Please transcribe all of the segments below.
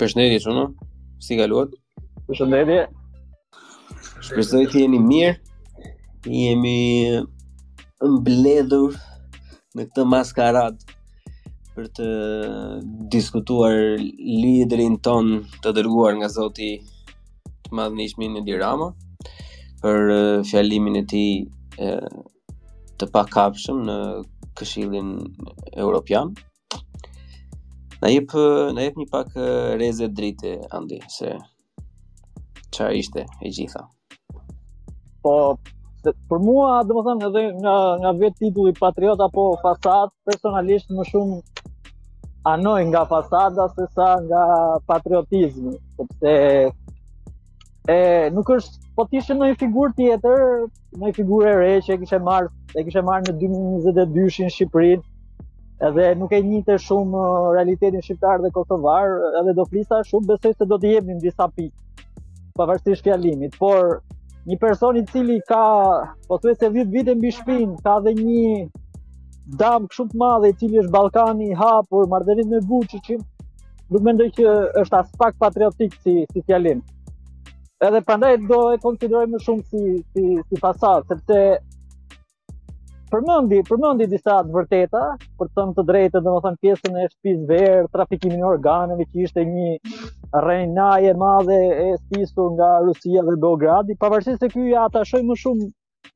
Përshëndetje çuna. Si kaluat? Përshëndetje. Shpresoj të jeni mirë. Jemi mbledhur në këtë maskarad për të diskutuar liderin tonë të dërguar nga zoti të madhërishmin Edi Rama për fjalimin e tij të pakapshëm në këshillin Europian Na jep na jepni pak rreze drite Andi se çfarë ishte e gjitha. Po për mua, domethënë edhe nga nga vetë titulli patriot apo fasadë, personalisht më shumë anoj nga fasada se sa nga patriotizmi, sepse e nuk është po të ishte ndonjë figurë tjetër, një figurë e re që e kishte marrë, e kishte marrë në 2022 Shqipërinë. Edhe nuk e njihte shumë uh, realitetin shqiptar dhe kosovar, edhe do flisa shumë, besoj se do t'i jepnim disa pikë pavarësisht fjalimit, por një person i cili ka pothuajse 10 vite mbi shpinë, ka dhe një damkë shumë të madhe i cili është Ballkani i hapur, marrëdhëniet me Vuçiçin, nuk mendoj që është aspak patriotik si si fjalim. Edhe prandaj do e konsideroja më shumë si si si fasadë, sepse përmendi, përmendi disa të vërteta, për të thënë të drejtën, domethënë pjesën e shtëpisë verdhë, trafikimin e organeve që ishte një rrenë e madhe e stisur nga Rusia dhe Beogradi, pavarësisht se ky ia atashoi më shumë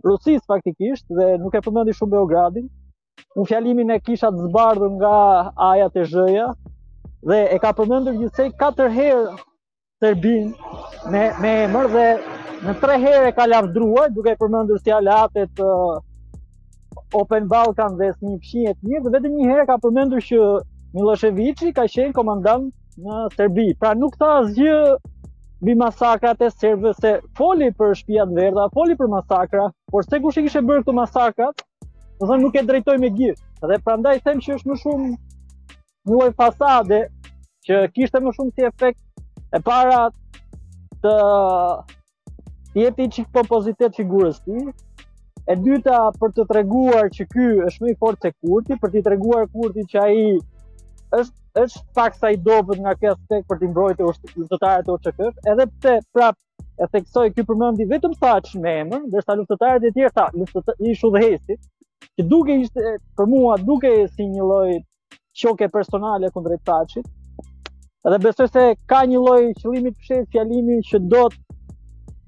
Rusisë faktikisht dhe nuk e përmendi shumë Beogradin. Unë fjalimin e kisha të zbardhur nga RTSH-ja dhe e ka përmendur gjithsej katër herë Serbinë me me emër dhe në tre herë e ka lavdëruar duke përmendur si aleate te uh, Open Balkan dhe si fshinje të mirë dhe vetëm një herë ka përmendur që Milosheviçi ka qenë komandant në Serbi. Pra nuk tha asgjë mbi masakrat e serbëve se foli për shpiat e verdha, foli për masakra, por se kush i kishte bërë këto masakrat, domethënë nuk e drejtoi me gisht. Dhe prandaj them që është më shumë një lloj fasade që kishte më shumë si efekt e para të jepi çik po pozitet figurës ti. E dyta për të treguar që ky është më i fortë se Kurti, për t'i treguar Kurtit që ai është është paksa i dobët nga ky aspekt për të mbrojtur luftëtarët e UÇK-së, edhe pse prap e theksoj ky përmendi vetëm Thaçin me emër, ndërsa luftëtarët e tjerë tha, luftëtarët ish udhëheqësit, që dukej ishte për mua dukej si një lloj shoqe personale kundrejt Thaçit. Dhe besoj se ka një lloj qëllimi të fshehtë fjalimi që do të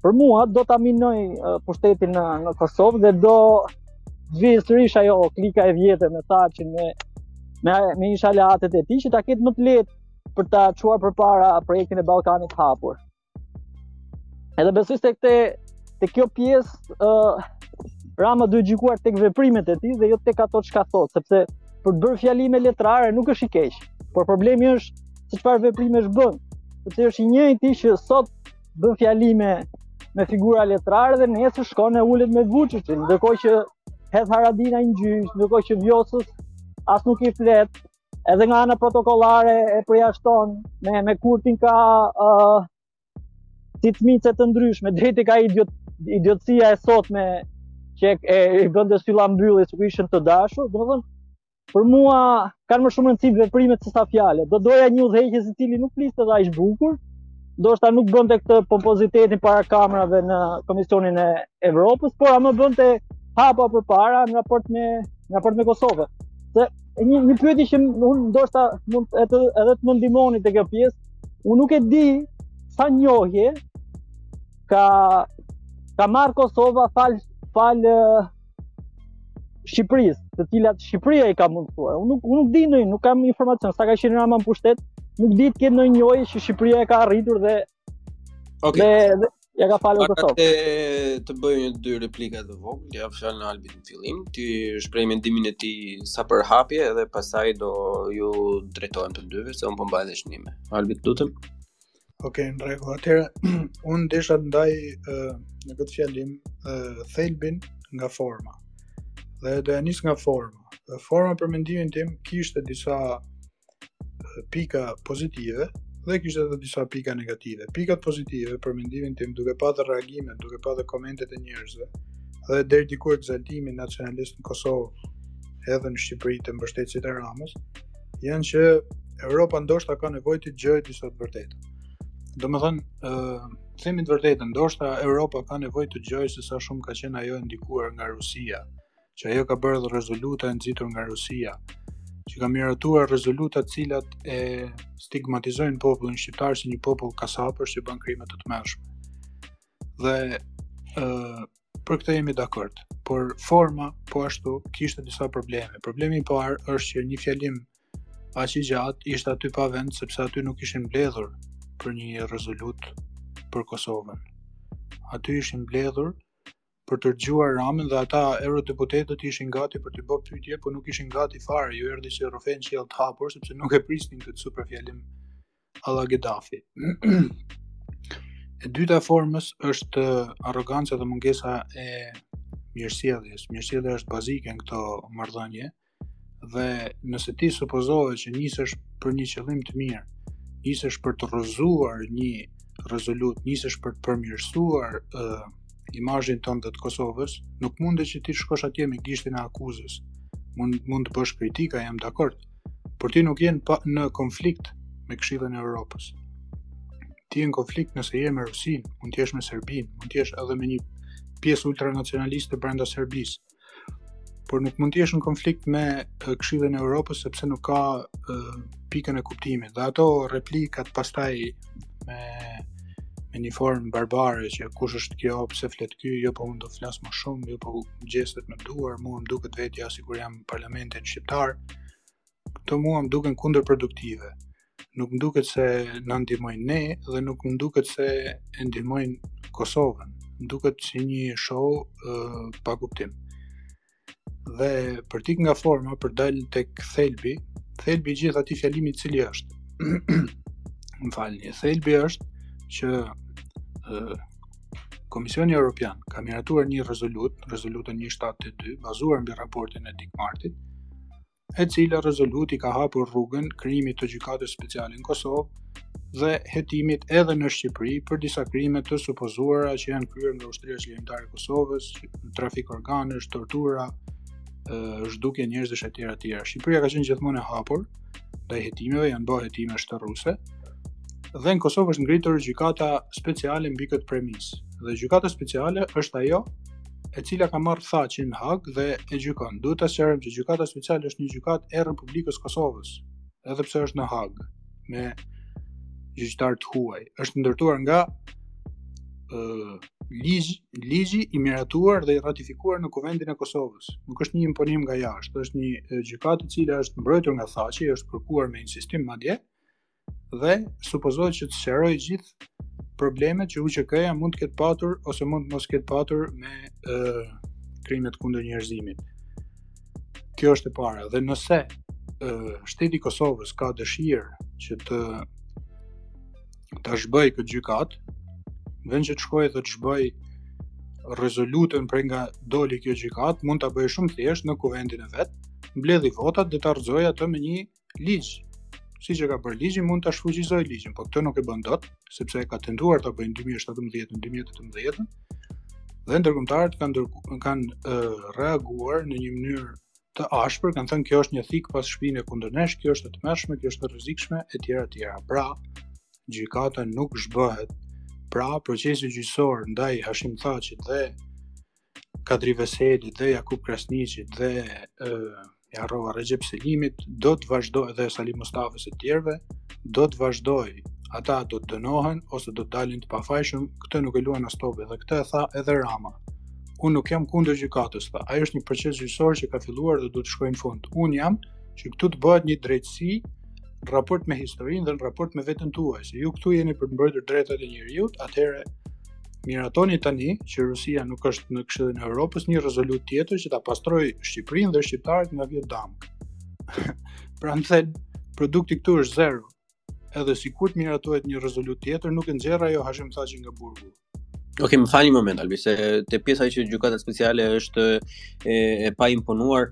për mua do ta minoj pushtetin në në Kosovë dhe do të vijë sërish ajo klika e vjetër me Thaçin me me me ish aleatët e tij që ta ketë më të lehtë për ta çuar përpara projektin e Ballkanit të hapur. Edhe besoj se këte, te kjo pjesë uh, Rama duhet gjykuar tek veprimet e tij dhe jo tek ato çka thot, sepse për të bërë fjalime letrare nuk është i keq, por problemi është se çfarë veprimesh bën. Sepse është i njëjti që sot bën fjalime me figura letrare dhe nesër shkon e ulet me Vuçiçin, ndërkohë që hedh Haradinajn në gjyq, ndërkohë që Vjosës as nuk i flet, edhe nga ana protokollare e përjashton me me Kurtin ka ë uh, kritika të ndryshme deri te idiot idiotësia e sotme që e i bën te Sy Mbyllë sikur ishin të dashur do të thotë për mua kanë më shumë rëndësi veprimet se sa fjalët do doja një udhëheqës i cili nuk fliste dhe aq bukur ndoshta nuk bënte këtë pompozitetin para kamerave në Komisionin e Evropës, por ama bënte hapa përpara në raport me në raport me Kosovën. Se një një pyetje që unë ndoshta mund edhe edhe të më ndihmoni te kjo pjesë. Unë nuk e di sa njohje ka ka marrë Kosova falë falë Shqipërisë, të cilat Shqipëria i ka mundësuar. Unë nuk unë nuk di ndonjë, nuk kam informacion sa ka qenë Rama në pushtet, nuk di të ketë ndonjë njohje që Shqipëria e ka arritur dhe Okej. Okay. Ia ka falur do thotë. Atë, të bëj një dy replika të vogla, ia jap fjalën Albit në fillim, ti shpreh mendimin e tij sa për hapje edhe pastaj do ju drejtohem të dyve se unë po mbaj dhe shënime. Albi, të lutem. Okej, okay, në rregull. Atëherë unë desha të ndaj uh, në këtë fjalim uh, thelbin nga forma. Dhe do ia nis nga forma. Dhe forma për mendimin tim kishte disa pika pozitive dhe kishte edhe disa pika negative. Pikat pozitive për mendimin tim duke pa dhe reagime, duke pa dhe komentet e njerëzve dhe deri diku ekzaltimin nacionalist në Kosovë edhe në Shqipëri te mbështetësit e Ramës, janë që Europa ndoshta ka nevojë të dëgjojë disa të vërteta. Domethënë, uh, themi të vërtetën, ndoshta Europa ka nevojë të dëgjojë se sa shumë ka qenë ajo e ndikuar nga Rusia, që ajo ka bërë rezoluta e nxitur nga Rusia, që ka miratuar rezoluta të cilat e stigmatizojnë popullin shqiptar si një popull kasapësh që bën krime të tmerrshme. Dhe ë për këtë jemi dakord, por forma po ashtu kishte disa probleme. Problemi i parë është që një fjalim aq i gjatë ishte aty pa vend sepse aty nuk ishin mbledhur për një rezolutë për Kosovën. Aty ishin mbledhur për ta dëgjuar Ramën dhe ata eurodeputetët ishin gati për t'i bërë pyetje, por nuk ishin gati fare, ju erdhi si rrufe në qiell të hapur, sepse nuk e prisnin këtë super fjalim alla Gaddafi. e dyta e formës është arroganca dhe mungesa e mirësjelljes. Mirësjellja është bazike në këto marrëdhënie. Dhe nëse ti supozohet që nisesh për një qëllim të mirë, nisesh për të rrëzuar një rezolut, nisesh për të përmirësuar uh, imazhin tonë dhe të Kosovës, nuk mundet që ti shkosh atje me gishtin e akuzës. Mund mund të bësh kritika, jam dakord, por ti nuk je në konflikt me Këshillën e Evropës. Ti je në konflikt nëse je me Rusinë, mund të jesh me Serbinë, mund të jesh edhe me një pjesë ultranacionaliste brenda Serbisë. por nuk mund të jesh në konflikt me Këshillin e Europës sepse nuk ka uh, pikën e kuptimit. Dhe ato replikat pastaj me me një formë barbare që kush është kjo, pse flet ky, jo po unë do flas më shumë, jo po gjestet me duar, mua më duket vetja sikur jam parlamentin shqiptar. Këto mua më duken kundërproduktive. Nuk më duket se na ndihmojnë ne dhe nuk më duket se e ndihmojnë Kosovën. Më duket si një show uh, pa kuptim. Dhe për t'ik nga forma, për të dalë tek thelbi, thelbi gjithë atij fjalimi cili është. më falni, thelbi është që uh, Komisioni Europian ka miratuar një rezolut, rezolutën 172, bazuar mbi raportin e Dick Martit, e cila rezolutë i ka hapur rrugën krijimit të Gjykatës Speciale në Kosovë dhe hetimit edhe në Shqipëri për disa krime të supozuara që janë kryer nga Ushtria Çlirimtare e Kosovës, trafik organesh, tortura, zhdukje njerëzish etj etj. Shqipëria ka qenë gjithmonë e hapur ndaj hetimeve, janë bërë hetime shteruese. Dhe në Kosovë është ngritur gjykata speciale mbi këtë premisë. Dhe gjykata speciale është ajo e cila ka marrë Thaçin në Hagë dhe e gjykon. Duhet ta sqarojmë që gjykata speciale është një gjykatë e Republikës Kosovës, edhe pse është në Hagë me gjyqtarë të huaj. Është ndërtuar nga ë uh, ligj, ligji i miratuar dhe i ratifikuar në Kuvendin e Kosovës. Nuk është një imponim nga jashtë, është një gjykatë e cila është mbrojtur nga Thaçi, është kërkuar me insistim madje dhe supozohet që të sqarojë gjithë problemet që UÇK-ja mund të ketë patur ose mund të mos ketë patur me ë krimet kundër njerëzimit. Kjo është e para dhe nëse ë shteti i Kosovës ka dëshirë që të ta zhbëj këtë gjykat, vend që të shkoj dhe të zhbëj rezolutën prej nga doli kjo gjykat, mund ta bëjë shumë thjesht në kuvendin e vet, të mbledhë votat dhe ta rrëzojë atë me një ligj, siç e ka bërë ligjin, mund ta shfuqizojë ligjin, po këtë nuk e bën dot, sepse e ka tentuar ta bëjë në 2017 në 2018, dhe ndërkombëtarët kanë, kanë reaguar në një mënyrë të ashpër, kanë thënë kjo është një thikë pas shpine kundër nesh, kjo është e tmerrshme, kjo është e rrezikshme, e tjera, e tjera. Pra, gjykata nuk zhbëhet, pra, procesi gjyqësor ndaj Hashim Thaçit dhe Kadri Veselit dhe Jakup Krasniqit dhe e, e harrova Rexhep Selimit, do të vazhdojë dhe Salih Mustafës e të tjerëve, do të vazhdojë. Ata do të dënohen ose do të dalin të pafajshëm, këtë nuk e luan as topi dhe këtë e tha edhe Rama. Unë nuk jam kundër gjykatës, tha. Ai është një proces gjyqësor që ka filluar dhe do të shkojë në fund. Unë jam që këtu të bëhet një drejtësi në raport me historinë dhe në raport me veten tuaj. Se ju këtu jeni për të mbrojtur të drejtat e njeriu, atëherë Miratoni tani që Rusia nuk është në Këshillin e Evropës një rezolutë tjetër që ta pastrojë Shqipërinë dhe shqiptarët nga Vietnam. pra në thelb, produkti këtu është zero. Edhe sikur të miratohet një rezolutë tjetër, nuk e nxjerr ajo Hashim Thaçin nga burgu. Ok, më falni një moment, Albi, se te pjesa që gjykata speciale është e, e paimponuar,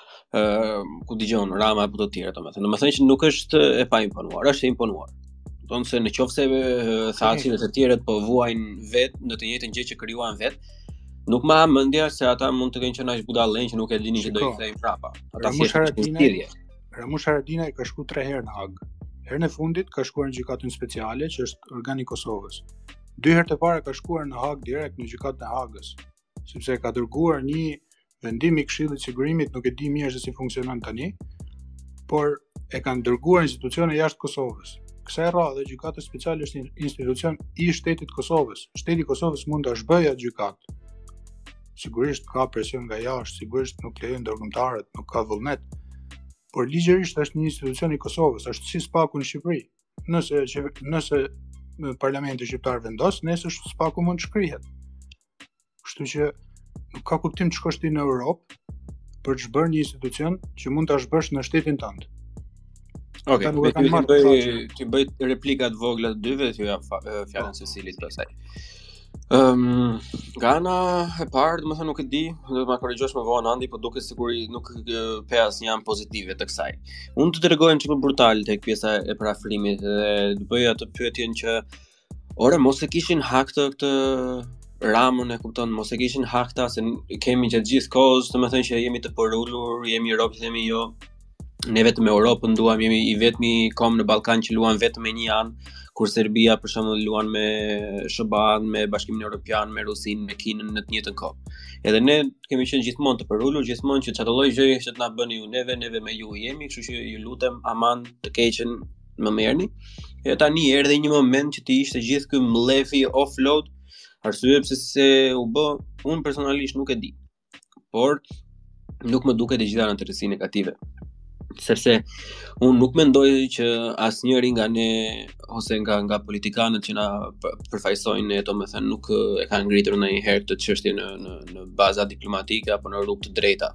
ë uh, ku dëgjon Ramën apo të tjerë domethënë. Domethënë që nuk është e paimponuar, është e imponuar. Domethënë se në qoftë se Thaçi dhe të tjerët po vuajnë vetë në të njëjtën gjë që krijuan vetë, nuk ma ha mendja se ata mund të kenë qenë aq budallenj që nuk e dinin që do u kthehej mbrapa. Ata si është stilje. Ramush Haradinaj ka shku tre herë në Hagë. Herën e fundit ka shkuar në gjykatën speciale që është organ i Kosovës. Dy herët e para ka shkuar në Hagë direkt në gjykatën e Hagës, sepse e ka dërguar një vendim i Këshillit të Sigurimit, nuk e di mirë se si funksionon tani, por e kanë dërguar institucione jashtë Kosovës. Kësaj radhe, gjykata speciale është një institucion i shtetit të Kosovës. Shteti i Kosovës mund ta zhbëjë atë gjykatë. Sigurisht ka presion nga jashtë, sigurisht nuk lejojnë ndërkombëtarët, nuk ka vullnet, por ligjërisht është një institucion i Kosovës, është si SPAK-u në Shqipëri. Nëse, nëse parlamenti shqiptar vendos, nesër SPAK-u mund të shkrihet. Kështu që nuk ka kuptim të shkosh ti në Europë për të zhbërë një institucion që mund ta zhbësh në shtetin tënd. Okej, okay, më lejo t'i bëj t'i bëj replika të vogla të dyve që ia jap fjalën secilit pastaj. Ehm, um, nga ana e parë, domethënë nuk e di, do të më korrigjosh më vonë Andi, por duket sikur nuk pe asnjë anë pozitive të kësaj. Unë të tregojmë çfarë brutal tek pjesa e parafrimit dhe të bëj atë pyetjen që Ore, mos e kishim hak këtë Ramën e kupton, mos e kishim hak se kemi gjatë gjithë kohës, domethënë që jemi të përulur, jemi Europë, jemi jo. Ne vetëm Europën duam, jemi i vetmi komb në Ballkan që luan vetëm me një anë, kur Serbia për shembull luan me SHBA-n, me Bashkimin Evropian, me Rusinë, me Kinën në të njëjtën kohë. Edhe ne kemi qenë gjithmonë të përulur, gjithmonë që çdo lloj gjëje që të na bëni ju neve, neve me ju jemi, kështu që ju lutem aman të keqen më merrni. E tani erdhi një moment që të ishte gjithë ky mllefi offload, arsyen sepse u bë, unë personalisht nuk e di. Por nuk më duket e gjitha në tërësi negative. Sepse unë nuk mendoj që asnjëri nga ne ose nga nga politikanët që na përfaqësojnë ne, domethënë nuk e kanë ngritur ndonjëherë këtë çështje në në në baza diplomatike apo në rrugë të drejta.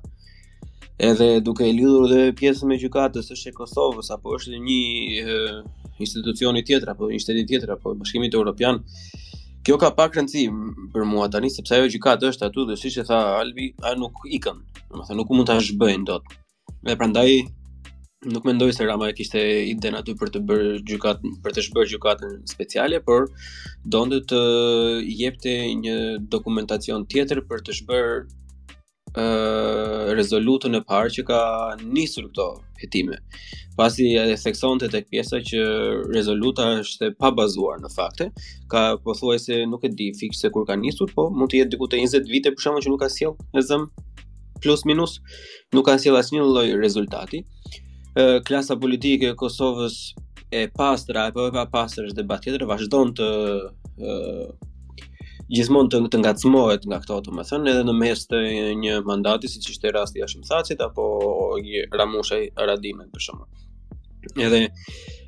Edhe duke e lidhur dhe pjesën e gjykatës, është e Kosovës apo është një institucioni tjetër apo një shteti tjetër apo Bashkimit Evropian. Kjo ka pak rëndësi për mua tani sepse ajo gjykatë është aty dhe siç e tha Albi, ajo nuk ikën. Domethënë nuk mund ta zhbëjnë dot. Dhe prandaj nuk mendoj se Rama e kishte idenë aty për të bërë gjykat për të zhbërë gjykatën speciale, por donte të jepte një dokumentacion tjetër për të zhbërë rezolutën e parë që ka nisur këto hetime. Pasi e theksonte tek pjesa që rezoluta është e pabazuar në fakte, ka pothuajse nuk e di fiks se kur ka nisur, po mund të jetë diku te 20 vite për shembull që nuk ka sjellë e zëmë plus minus, nuk ka sjellë asnjë lloj rezultati. klasa politike e Kosovës e pastër apo e papastër është debat tjetër, vazhdon të gjithmonë të, të ngacmohet nga këto, domethënë edhe në mes të një mandati siç ishte rasti i Hashim Thaçit apo i Ramush Haradinajt për shembull. Edhe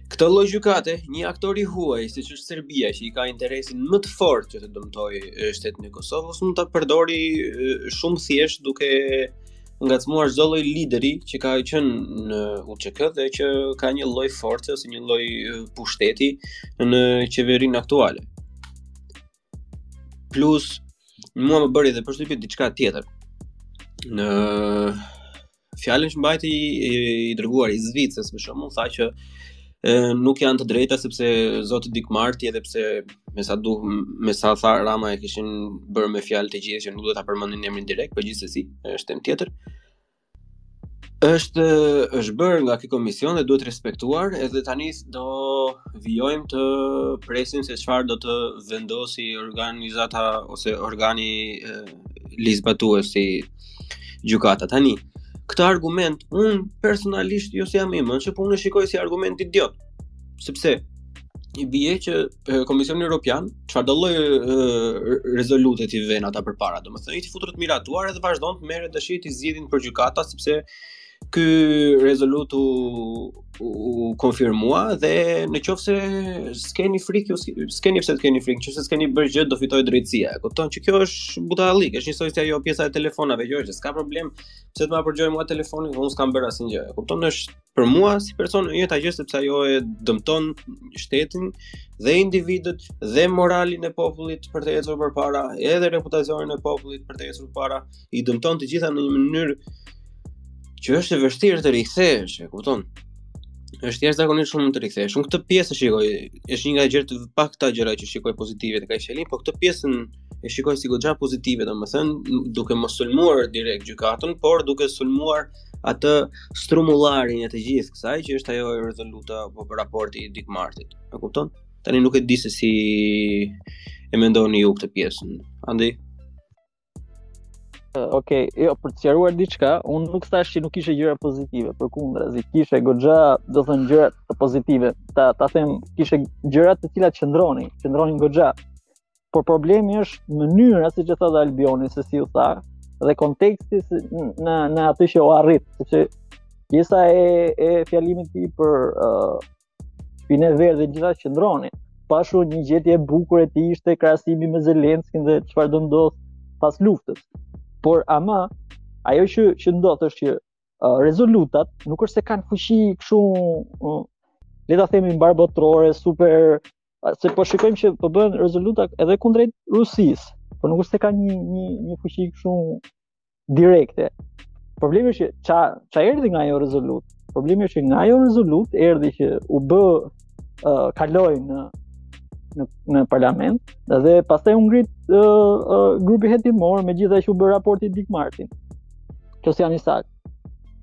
Këtë lloj gjykate, një aktor i huaj, siç është Serbia, që e ka interesin më të fortë që të dëmtojë shtetin e Kosovës, mund ta përdori shumë thjesht duke ngacmuar çdo lloj lideri që ka qenë në UÇK dhe që ka një lloj force ose një lloj pushteti në qeverinë aktuale. Plus mua më bëri edhe përshtypje diçka tjetër. Në fjalën që mbajti i, i dërguari i Zvicrës për shembull tha që nuk janë të drejta sepse zoti Dick Marty edhe pse me sa duh me sa tha Rama e kishin bërë me fjalë të gjithë që nuk do ta përmendnin emrin direkt, por gjithsesi është temë tjetër. Është është bërë nga ky komision dhe duhet respektuar edhe tani do vijojmë të presim se çfarë do të vendosi organizata ose organi e, ligjzbatues si Gjykata tani, këtë argument unë personalisht jo se jam i mënçur, por unë e shikoj si argument idiot. Sepse i bie që Komisioni Evropian çfarëdolloj rezolute t'i vënë ata përpara, domethënë do t'i futet t'i miratojë edhe vazhdon të merret t'ia zgjidhin për gjykata sepse ky rezolut u, u konfirmua dhe në qoftë se s'keni frikë, s'keni pse të keni frikë, nëse s'keni bërë gjë do fitojë drejtësia. E kupton që kjo është budallik, është njësoj si ajo pjesa e telefonave, që s'ka problem pse të ma përgjojë mua telefonin, unë s'kam bërë asnjë gjë. E kupton është për mua si person e njëjta gjë sepse ajo e dëmton shtetin dhe individët dhe moralin e popullit për të ecur përpara, edhe reputacionin e popullit për të ecur përpara. i dëmton të gjitha në një mënyrë që është e vështirë të rikthesh, e kupton? Është jashtëzakonisht shumë të rikthesh. Unë këtë pjesë e shikoj, është një nga gjërat e pakta, gjëra që shikoj pozitive te ky fjalim, por këtë pjesën e shikoj si goxha pozitive, domethënë duke mos sulmuar direkt gjykatën, por duke sulmuar atë strumullarin e të gjithë kësaj që është ajo rezoluta apo raporti i Dick Martit. E kupton? Tani nuk e di se si e mendoni ju këtë pjesën. Andi, Ok, jo, për të sqaruar diçka, unë nuk thashë që nuk kishte gjëra pozitive, përkundrazi kishte goxha, domethënë gjëra pozitive. Ta ta them, kishte gjëra të cilat qëndronin, qëndronin goxha. Por problemi është mënyra siç e tha dhe Albioni se si u tha dhe konteksti në në atë që u arrit, sepse pjesa e e fjalimit të tij për uh, Shtëpinë e Verdhë të gjitha qëndronin. Po ashtu një gjetje e bukur e tij ishte krahasimi me Zelenskin dhe çfarë do ndodhë pas luftës. Por ama, ajo që, që ndodh është që uh, rezolutat nuk është se kanë fuqi kështu, uh, le ta themi mbarëbotërore, super, uh, se po shikojmë që po bëhen rezoluta edhe kundrejt Rusisë, por nuk është se kanë një, një, një fuqi kështu direkte. Problemi është që ça ça erdhi nga ajo rezolut. Problemi është që nga ajo rezolut erdhi që u bë uh, kaloi në në në parlament dhe pastaj u ngrit uh, uh, grupi hetimor megjithëse u bë raporti i Dick Martit. Kjo s'i janë saktë.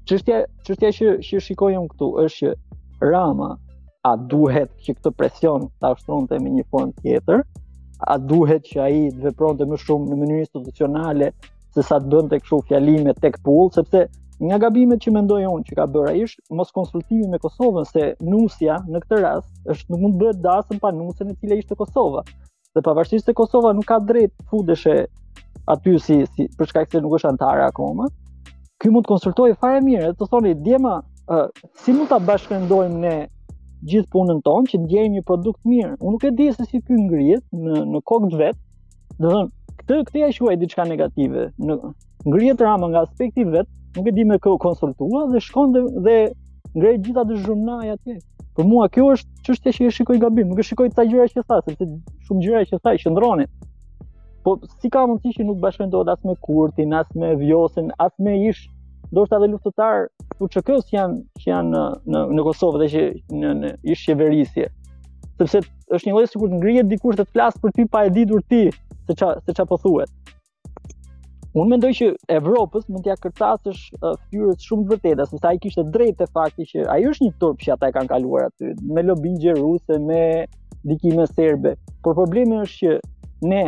Çështja çështja që që shikoj unë këtu është që Rama a duhet që këtë presion ta ushtronte me një formë tjetër, a duhet që ai të vepronte më shumë në mënyrë institucionale se sa të bënte kështu fjalime tek e tuk, sepse nga gabimet që mendoj unë që ka bërë ai është moskonsultimi me Kosovën se nusja në këtë rast është nuk mund të bëhet dasmë pa nusen e cila ishte Kosova. Dhe pavarësisht se Kosova nuk ka të drejtë të futeshte aty si, si për shkak se nuk është anëtare akoma, ky mund të konsultohej fare mirë, të thoshte djema uh, si mund ta bashkërendojmë ne gjithë punën tonë që të nxjerrim një produkt të mirë. Unë nuk e di se si ky ngrihet në në kokë të vet, Domethënë, këtë këtë e quaj diçka negative. Në ngrihet Rama nga aspekti vet, nuk e di me kë u konsultua dhe shkon dhe, dhe ngre gjithë atë zhurmë atje. Për mua kjo është çështja që e shikoj gabim, nuk e shikoj te gjërat që tha, sepse shumë gjëra që tha qëndronin. Po si ka mundësi që nuk bashkohen dot as me Kurtin, as me Vjosën, as me ish ndoshta edhe luftëtarë të UÇK-së janë që janë në në Kosovë dhe që në, në ish qeverisje. Sepse është një lloj sikur të ngrihet dikush të flasë për ty pa e ditur ti se ça se ça po thuhet. Unë mendoj që Evropës mund t'ia kërcasësh uh, fytyrës shumë të vërteta, sepse ai kishte të drejtë te fakti që ai është një turp që ata e kanë kaluar aty me lobingje ruse, me ndikime serbe. Por problemi është që ne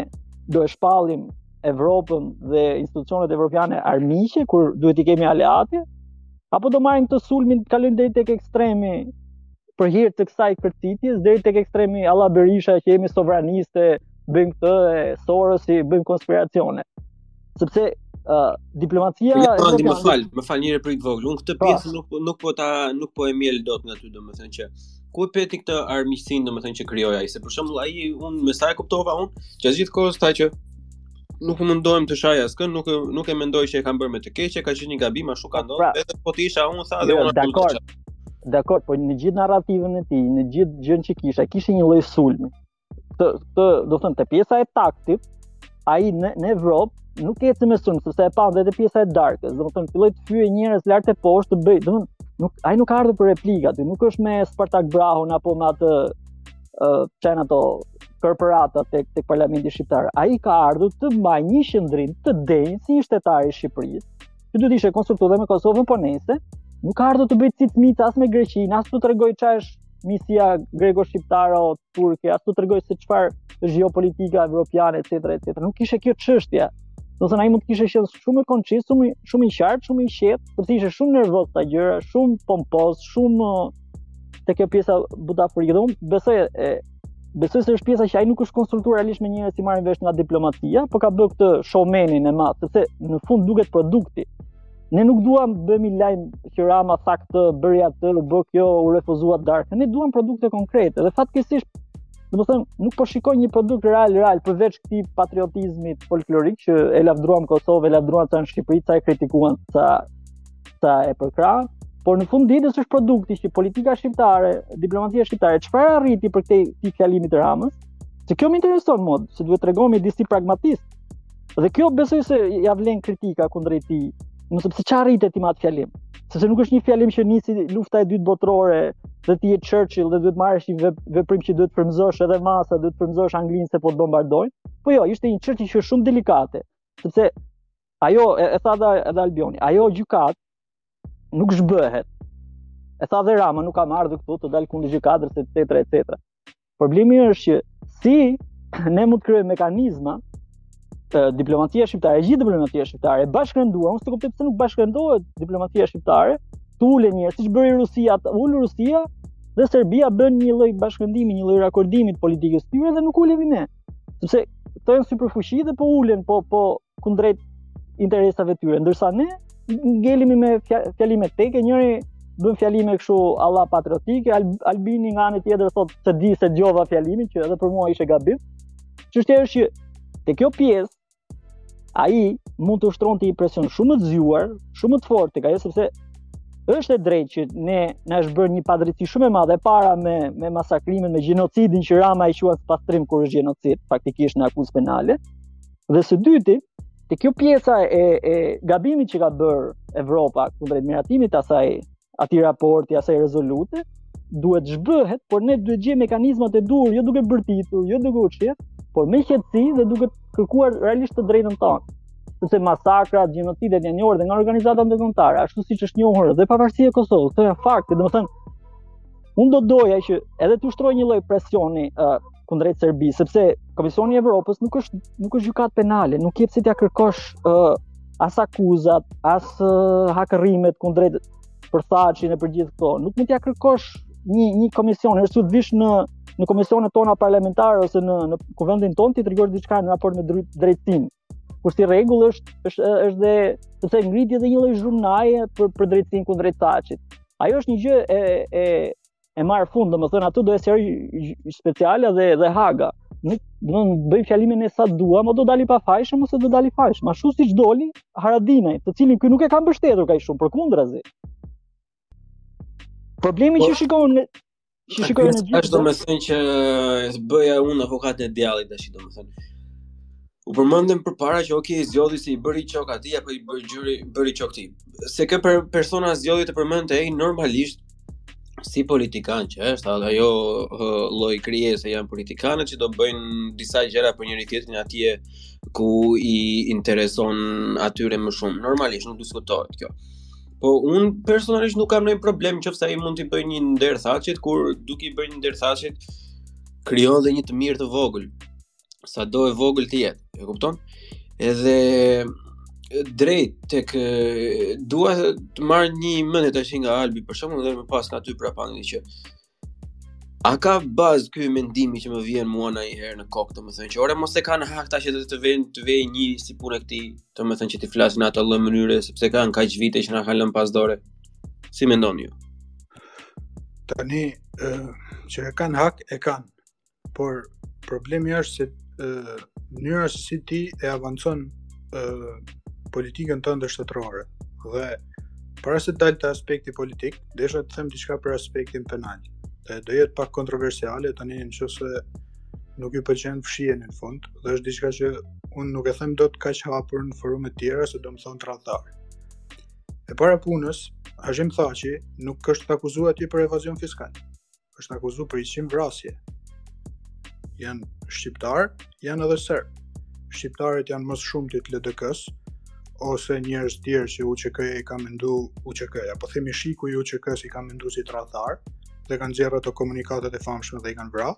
do i shpallim Evropën dhe institucionet evropiane armiqe kur duhet t'i kemi aleate apo do marrim këtë sulmin të kalojmë deri tek ekstremi për hir të kësaj kërcitjes deri tek ekstremi alla Berisha që jemi sovraniste, bëjmë këtë e Sorosi, bëjnë konspiracione. Sepse uh, diplomacia ja, pra, më fal, më fal një replikë të vogël. Unë këtë pjesë nuk nuk po ta nuk po e mjel dot nga ty domethënë që ku e pe ti këtë armiqësinë domethënë që krijoi ai, se për shembull ai unë me sa e kuptova unë, gjatë gjithë kohës tha që nuk po mundohem të shaj askënd, nuk nuk e mendoj që e kanë bërë me të keqe, ka qenë një gabim ashtu ka po, ndodhur, pra, vetëm po të isha unë tha dhe jo, unë. Dakor. Dakor, po në gjithë narrativën e tij, në gjithë gjënë që kisha, kishte një lloj sulmi. Të të, domethënë te pjesa e taktit, ai në në Evropë nuk ecën me sulm, sepse e pamë edhe te pjesa e darkës, domethënë filloi të fyejë njerëz lart e poshtë të bëjë, domethënë nuk ai nuk ka ardhur për replika, ti nuk është me Spartak Brahun apo me atë çan ato korporata tek tek parlamenti shqiptar. Ai ka ardhur të mbajë një qëndrim të denjë si një shtetar i Shqipërisë. Që do të ishte konsultuar dhe me Kosovën, po nëse nuk ka ardhur të bëjë cic-mic as me Greqinë, as të tregojë çfarë është miqësia greko-shqiptare o turke, as të tregojë se çfarë është gjeopolitika evropiane etj etj. Nuk kishte kjo çështje. Domethënë ai mund të kishte qenë shumë konciz, shumë shumë i qartë, shumë i qetë, por ishte shumë nervoz te gjërat, shumë pompoz, shumë te kjo pjesa Buddha Freedom, besoj e besoj se është pjesa që ai nuk është konsultuar realisht me njerëz që marrin vesh nga diplomacia, por ka bërë këtë showmenin e madh, sepse në fund duket produkti. Ne nuk duam të bëjmë lajm që Rama tha këtë, bëri atë, u bë kjo, u refuzua darka. Ne duam produkte konkrete dhe fatkeqësisht Do të them, nuk po shikoj një produkt real real përveç këtij patriotizmi folklorik që e lavdëruan në Kosovë, e lavdëruan në Shqipëri, sa e kritikuan, sa ta e përkrahë, por në fund të ditës është produkti që politika shqiptare, diplomacia shqiptare çfarë arriti për këtë prej fjalimit të Ramës? Se kjo më intereson mua, se duhet tregohemi disi pragmatist. Dhe kjo besoj se ja vlen kritika kundrejt tij, më sepse çfarë arrite ti me atë fjalim? Sepse nuk është një fjalim që nisi lufta e dytë botërore dhe ti je Churchill dhe duhet marrësh një veprim që duhet frymëzosh edhe masa, duhet frymëzosh Anglinë se po të bombardojnë. Po jo, ishte një çështje që është shumë delikate, sepse ajo e, e tha dhe, edhe Albioni, ajo gjykatë nuk zhbëhet. E tha dhe Rama, nuk kam ardhur këtu të dal kundër gjykatës e tjera e tjera. Problemi është që si ne mund të krijojmë mekanizma diplomacia shqiptare, e gjithë diplomacia shqiptare e bashkërenduar, unë s'e kuptoj pse nuk bashkërendohet diplomacia shqiptare, të ulen njerëz, siç bëri Rusia, u ul Rusia dhe Serbia bënë një lloj bashkërendimi, një lloj rakordimi të politikës tyre dhe nuk ulemi ne. Sepse këto janë superfuqi dhe po ulen, po po kundrejt interesave të tyre, ndërsa ne ngelimi me fjalime teke, njëri bën fjalime kështu alla patriotike, Al Albini nga anë tjetër thotë se di se dëgjova fjalimin që edhe për mua ishte gabim. Çështja është që te kjo pjesë ai mund të ushtronte një presion shumë të zgjuar, shumë të fortë tek ajo sepse është e drejtë që ne na është bërë një padrejtësi shumë e madhe para me me masakrimin, me gjenocidin që Rama e quan pastrim kur është gjenocid, faktikisht në akuzë penale. Dhe së dyti, te kjo pjesa e e gabimit që ka bërë Evropa kundrejt miratimit të asaj atij raporti, asaj rezolute, duhet zhbëhet, por ne duhet gjejmë mekanizmat e duhur, jo duke bërtitur, jo duke u çjerrë, por me qetësi dhe duke kërkuar realisht të drejtën tonë. Sepse masakra, gjenocidet janë njohur dhe nga organizata ndërkombëtare, ashtu siç është njohur dhe pavarësia e Kosovës, këto janë fakte, domethënë unë do doja që edhe të ushtroj një lloj presioni uh, kundrejt Serbisë, sepse Komisioni i Evropës nuk është nuk është gjykatë penale, nuk ke pse t'ia kërkosh ë uh, as akuzat, as uh, hakërrimet kundrejt për Thaçin e për gjithë këto. Nuk mund t'ia kërkosh një një komision, është të vish në në komisionet tona parlamentare ose në në kuvendin tonë t'i tregosh diçka në raport me drejtësinë. Kur si rregull është është është dhe sepse ngriti edhe një lloj zhurmnaje për për drejtësinë kundrejt Thaçit. Ajo është një gjë e e e marrë fund, domethënë aty do të sjellë Specialja dhe dhe Haga. Ne do të bëjmë fjalime sa duam, o do dali i pafajshëm ose do dali i fajshëm. Ashtu siç doli Haradinaj, të cilin ky nuk e ka mbështetur kaq shumë, përkundrazi. Problemi që po- shikon në që shikon në gjithë. Është domethënë që bëja unë avokatin e djallit tash domethënë. U përmendën përpara që ok, zgjodhi se i bëri qokë atij apo i bëri gjyri, bëri qokë ti. Se kë per- persona zgjodhi të përmendte ai normalisht si politikan që është, ajo lloj krijese janë politikanët që do bëjnë disa gjëra për njëri tjetrin atje ku i intereson atyre më shumë. Normalisht nuk diskutohet kjo. Po un personalisht nuk kam ndonjë problem qoftë se ai mund t'i bëjë një nder Thaçit kur duke i bërë një nder Thaçit krijon dhe një të mirë të vogël. sado e vogël të jetë, e kupton? Edhe drejt tek dua të marr një mendim tashi nga Albi për shembull dhe më pas nga ty prapë që a ka bazë ky mendimi që më vjen mua ndonjëherë në kokë, domethënë që ore mos e kanë hak tash edhe të vjen të vej një si punë e këtij, domethënë që të flasin atë lloj mënyre sepse kanë kaq vite që na kanë lënë pas dore. Si mendoni ju? Tani që e kanë hak e kanë por problemi është se ë mënyra se si ti e avancon ë politikën tënde shtetërore. Dhe para se të dal te aspekti politik, desha të them diçka për aspektin penal. Dhe do jetë pak kontroversiale tani nëse nuk ju pëlqen fshijeni në fund dhe është diçka që unë nuk e them dot kaq hapur në forume të tjera se do më thonë tradhtar. E para punës, Hashim Thaçi nuk është akuzuar atje për evazion fiskal. është akuzu për njëqind vrasje. Janë shqiptarë, janë edhe serbë. Shqiptarët janë më së shumti të LDK-së ose njerëz tjerë që UÇK i ka mendu UÇK, ja po themi SHIK-u i UÇK-së i ka mendu si tradhtarë, dhe kanë nxjerrë ato komunikatet e famshme dhe i kanë vra,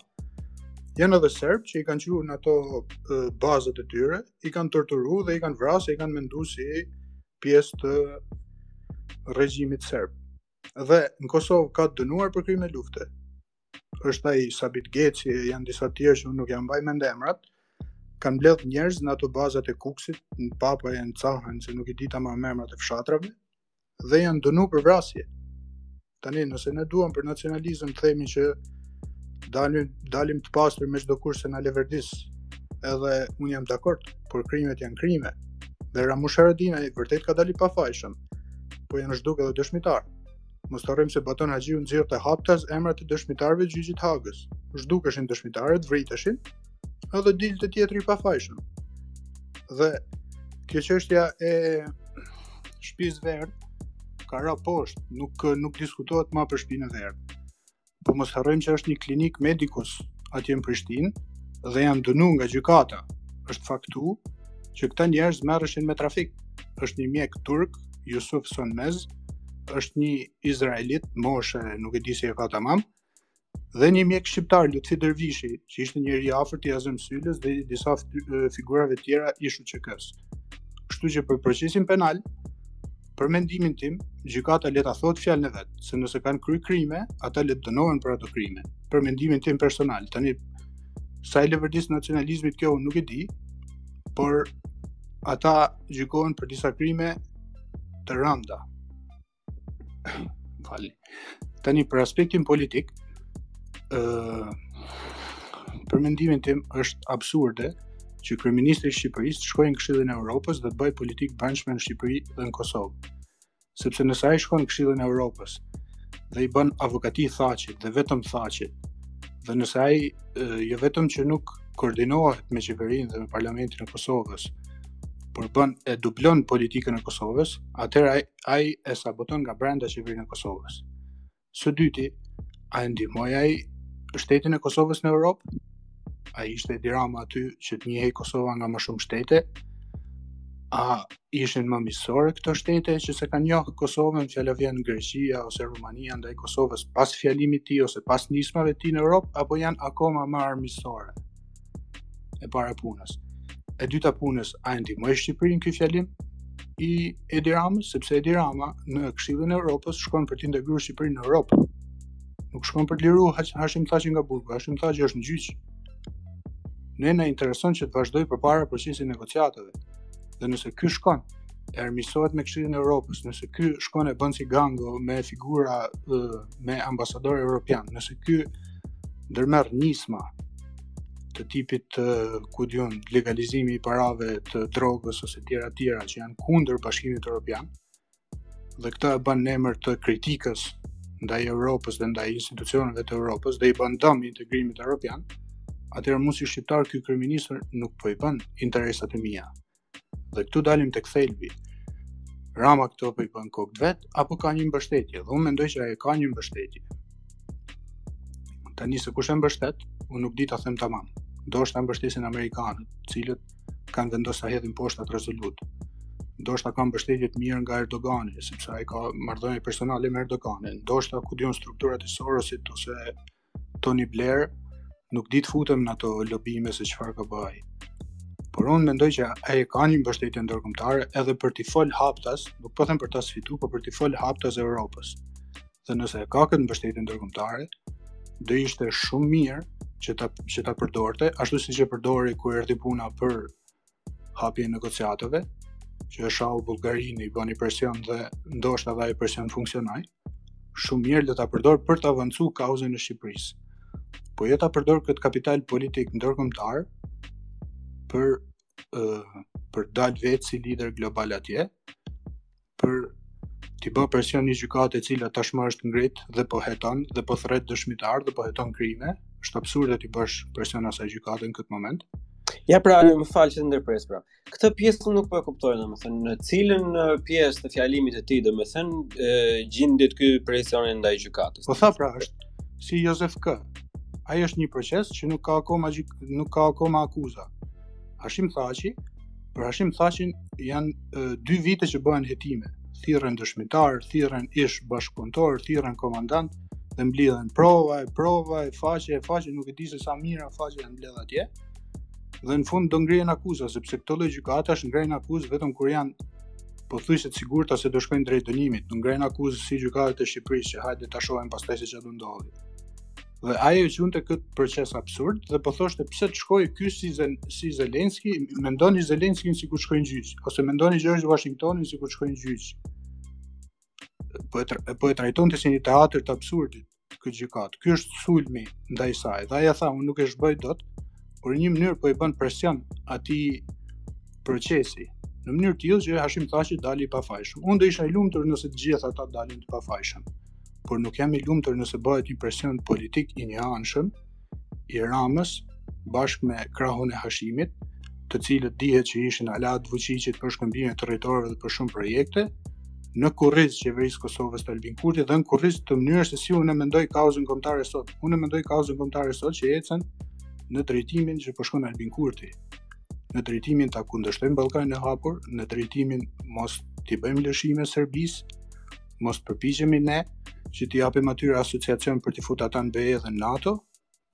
janë edhe serbë që i kanë çu në ato bazat e tyre, i kanë torturu dhe i kanë vra se i kanë mendu si pjesë të regjimit serb. Dhe në Kosovë ka të dënuar për krime lufte. Është ai Sabit Geci, janë disa të tjerë që unë nuk ia mbaj mend emrat. Kanë mbledh njerëz në ato bazat e Kukësit, në Papaj e në Cahan, se nuk i di tamam emrat e fshatrave, dhe janë dënuar për vrasje. Tani nëse ne duam për nacionalizëm të themi që dalim dalim të pastër me çdo kusht se na leverdis. Edhe un jam dakord. por krimet janë krime. Dhe Ramush Haradinaj vërtet ka dalë i pafajshëm, po janë zhduk edhe dëshmitar. Mos të harrojmë se Baton Haxhiu nxirrte haptas emrat e dëshmitarëve të gjyqit Hagës. Zhdukeshin dëshmitarët, vriteshin, edhe dilte tjetri i pafajshëm. Dhe kjo çështja e shpisë verdhë, ka ra poshtë, nuk, nuk diskutohet ma për shpinë e verdhë. po mos harrojmë që është një klinikë Medicus atje në Prishtinë dhe janë dënu nga gjykata. Është faktu që këta njerëz merreshin me trafik. Është një mjek turk, Yusuf Sonmez, është një izraelit, Moshe, nuk e di si e ka tamam, dhe një mjek shqiptar Lutfi Dervishi, që ishte njeri i afërt i Azem Sylës dhe disa figurave tjera të SHIK-ut. Kështu që për procesin penal Për mendimin tim, gjykata le ta thotë fjalën e vet, se nëse kanë kry krime, ata le të dënohen për ato krime. Për mendimin tim personal, tani sa i leverdis nacionalizmit kjo nuk e di, por ata gjykohen për disa krime të rënda. Fali. Tani për aspektin politik, ë uh, për mendimin tim është absurde që kryeministri i Shqipërisë të shkojë në Këshillin e Evropës dhe të bëjë politikë të brendshme në Shqipëri dhe në Kosovë. Sepse nëse ai shkon në Këshillin e Evropës dhe i bën avokatinë Thaçit dhe vetëm Thaçit, dhe nëse ai jo vetëm që nuk koordinohet me qeverinë dhe me parlamentin e Kosovës, por bën e dublon politikën e Kosovës, atëherë ai ai e saboton nga brenda qeverinë e Kosovës. Së dyti, a e ndihmoi ai shtetin e Kosovës në Europë? A ishte Edi Rama aty që të njihej Kosova nga më shumë shtete? A ishin më miqësore këto shtete që s'e kanë njohë Kosovën, fjala vjen Greqia ose Rumania ndaj Kosovës pas fjalimit të tij ose pas nismave të tij në Europë, apo janë akoma më armiqësore? e para punës. E dyta punës, a e ndihmoi Shqipërinë ky fjalim i Edi Ramës, sepse Edi Rama në Këshillin e Evropës shkon për të integru Shqipërinë në Evropë. Nuk shkon për të liru Hashim Thaçin nga burgu, Hashim Thaçi është në gjyq. Ne na intereson që të vazhdojë përpara procesi i negociatave. Dhe nëse ky shkon, e armiqësohet me Këshillin e Evropës, nëse ky shkon e bën si gango me figura me ambasadorë evropianë, nëse ky ndërmerr nisma të tipit të ku di unë legalizimi i parave të drogës ose tjera tjera që janë kundër Bashkimit Evropian dhe këtë e bën në emër të kritikës ndaj Evropës dhe ndaj institucioneve të Evropës dhe i bën dëm integrimit evropian, atëherë unë si shqiptar ky kryeministër nuk po i bën interesat e mia, Dhe këtu dalim tek thelbi. Rama këto po i bën kokë të vet apo ka një mbështetje? Dhe unë mendoj që ai ka një mbështetje. Tani se kush e mbështet, unë nuk di ta them tamam. Ndoshta e mbështesin amerikanët, të cilët kanë vendos ta hedhin poshtë atë rezolutë. Ndoshta ka mbështetje të mirë nga Erdogani, sepse ai ka marrëdhënie personale me Erdoganin. Ndoshta ku di unë strukturat e Sorosit ose Tony Blair nuk di të futem në ato lobime se çfarë ka bë. Por unë mendoj që ai e ka një mbështetje ndërkombëtare edhe për t'i fol haptas, nuk po them për ta sfiduar, por për t'i fol haptas Evropës. Dhe nëse e ka këtë mbështetje ndërkombëtare, do ishte shumë mirë që ta që ta përdorte, ashtu siç e përdori kur erdhi puna për hapjen e negociatave, që e shau Bullgarinë, i bëri presion dhe ndoshta dhe ai presion funksionoi, shumë mirë do ta përdorë për të avancu kauzën e Shqipërisë. Po jo ta përdorë këtë kapital politik ndërkombëtar për të dal vetë si lider global atje, për t'i bë presion një gjykate e cila tashmë është ngrit dhe po heton dhe po thërret dëshmitarë dhe po heton krime, është absurde t'i bësh presion asaj gjykate në këtë moment. Ja pra, më fal që të ndërpres pra. Këtë pjesë nuk po e kuptoj domethënë, në cilën pjesë të fjalimit të tij domethënë, gjendet ky presion ndaj gjykatës. Po tha pra, është si Josef K. Ai është një proces që nuk ka akoma, nuk ka akoma akuza. Hashim Thaçi, Për Hashim Thaçin janë dy vite që bëhen hetime. Thirren dëshmitarë, thirren ish bashkëpunëtorë, thirren komandantë dhe mblidhen prova e prova e faqe e faqe nuk e di se sa mijëra faqe janë mbledh atje. Dhe në fund do ngrihen akuza sepse këto lloj gjykatash ngrejnë akuzë vetëm kur janë pothuajse të sigurta se do shkojnë drejt dënimit, nuk ngrejnë akuzë si gjykatet e Shqipërisë që hajde ta shohim pastaj se ça do ndodhi. Dhe ai e quante këtë proces absurd dhe po thoshte pse të shkojë ky si Zel si Zelenski, mendoni Zelenskin sikur shkon në gjyq, ose mendoni George Washingtonin sikur shkon në gjyq. Po e po e trajtonte si një teatër të absurdit këtë gjykatë. Ky është sulmi ndaj saj. Dhe ai tha, unë nuk e zhbëj dot, por në një mënyrë po i bën presion atij procesi në mënyrë të tillë që Hashim Thaçi të dali i pafajshëm. Unë do isha i lumtur nëse të gjithë ata dalin të pafajshëm. por nuk jam i lumtur nëse bëhet një presion politik i njëanshëm i Ramës bashkë me krahun e Hashimit, të cilët dihet që ishin aleat të Vuçiqit për shkëmbime territoresh dhe për shumë projekte, në kurriz qeverisë së Kosovës të Albin Kurtit dhe në kurriz të mënyrës se si unë e mendoj kauzën kombëtare sot. Unë e mendoj kauzën kombëtare sot që ecën në drejtimin që po shkon Albin Kurti, në drejtimin ta kundërshtojmë Ballkanin e hapur, në drejtimin mos t'i bëjmë lëshime Serbisë, mos përpiqemi ne që t'i japim atyre asociacion për t'i fut ata në BE dhe në NATO,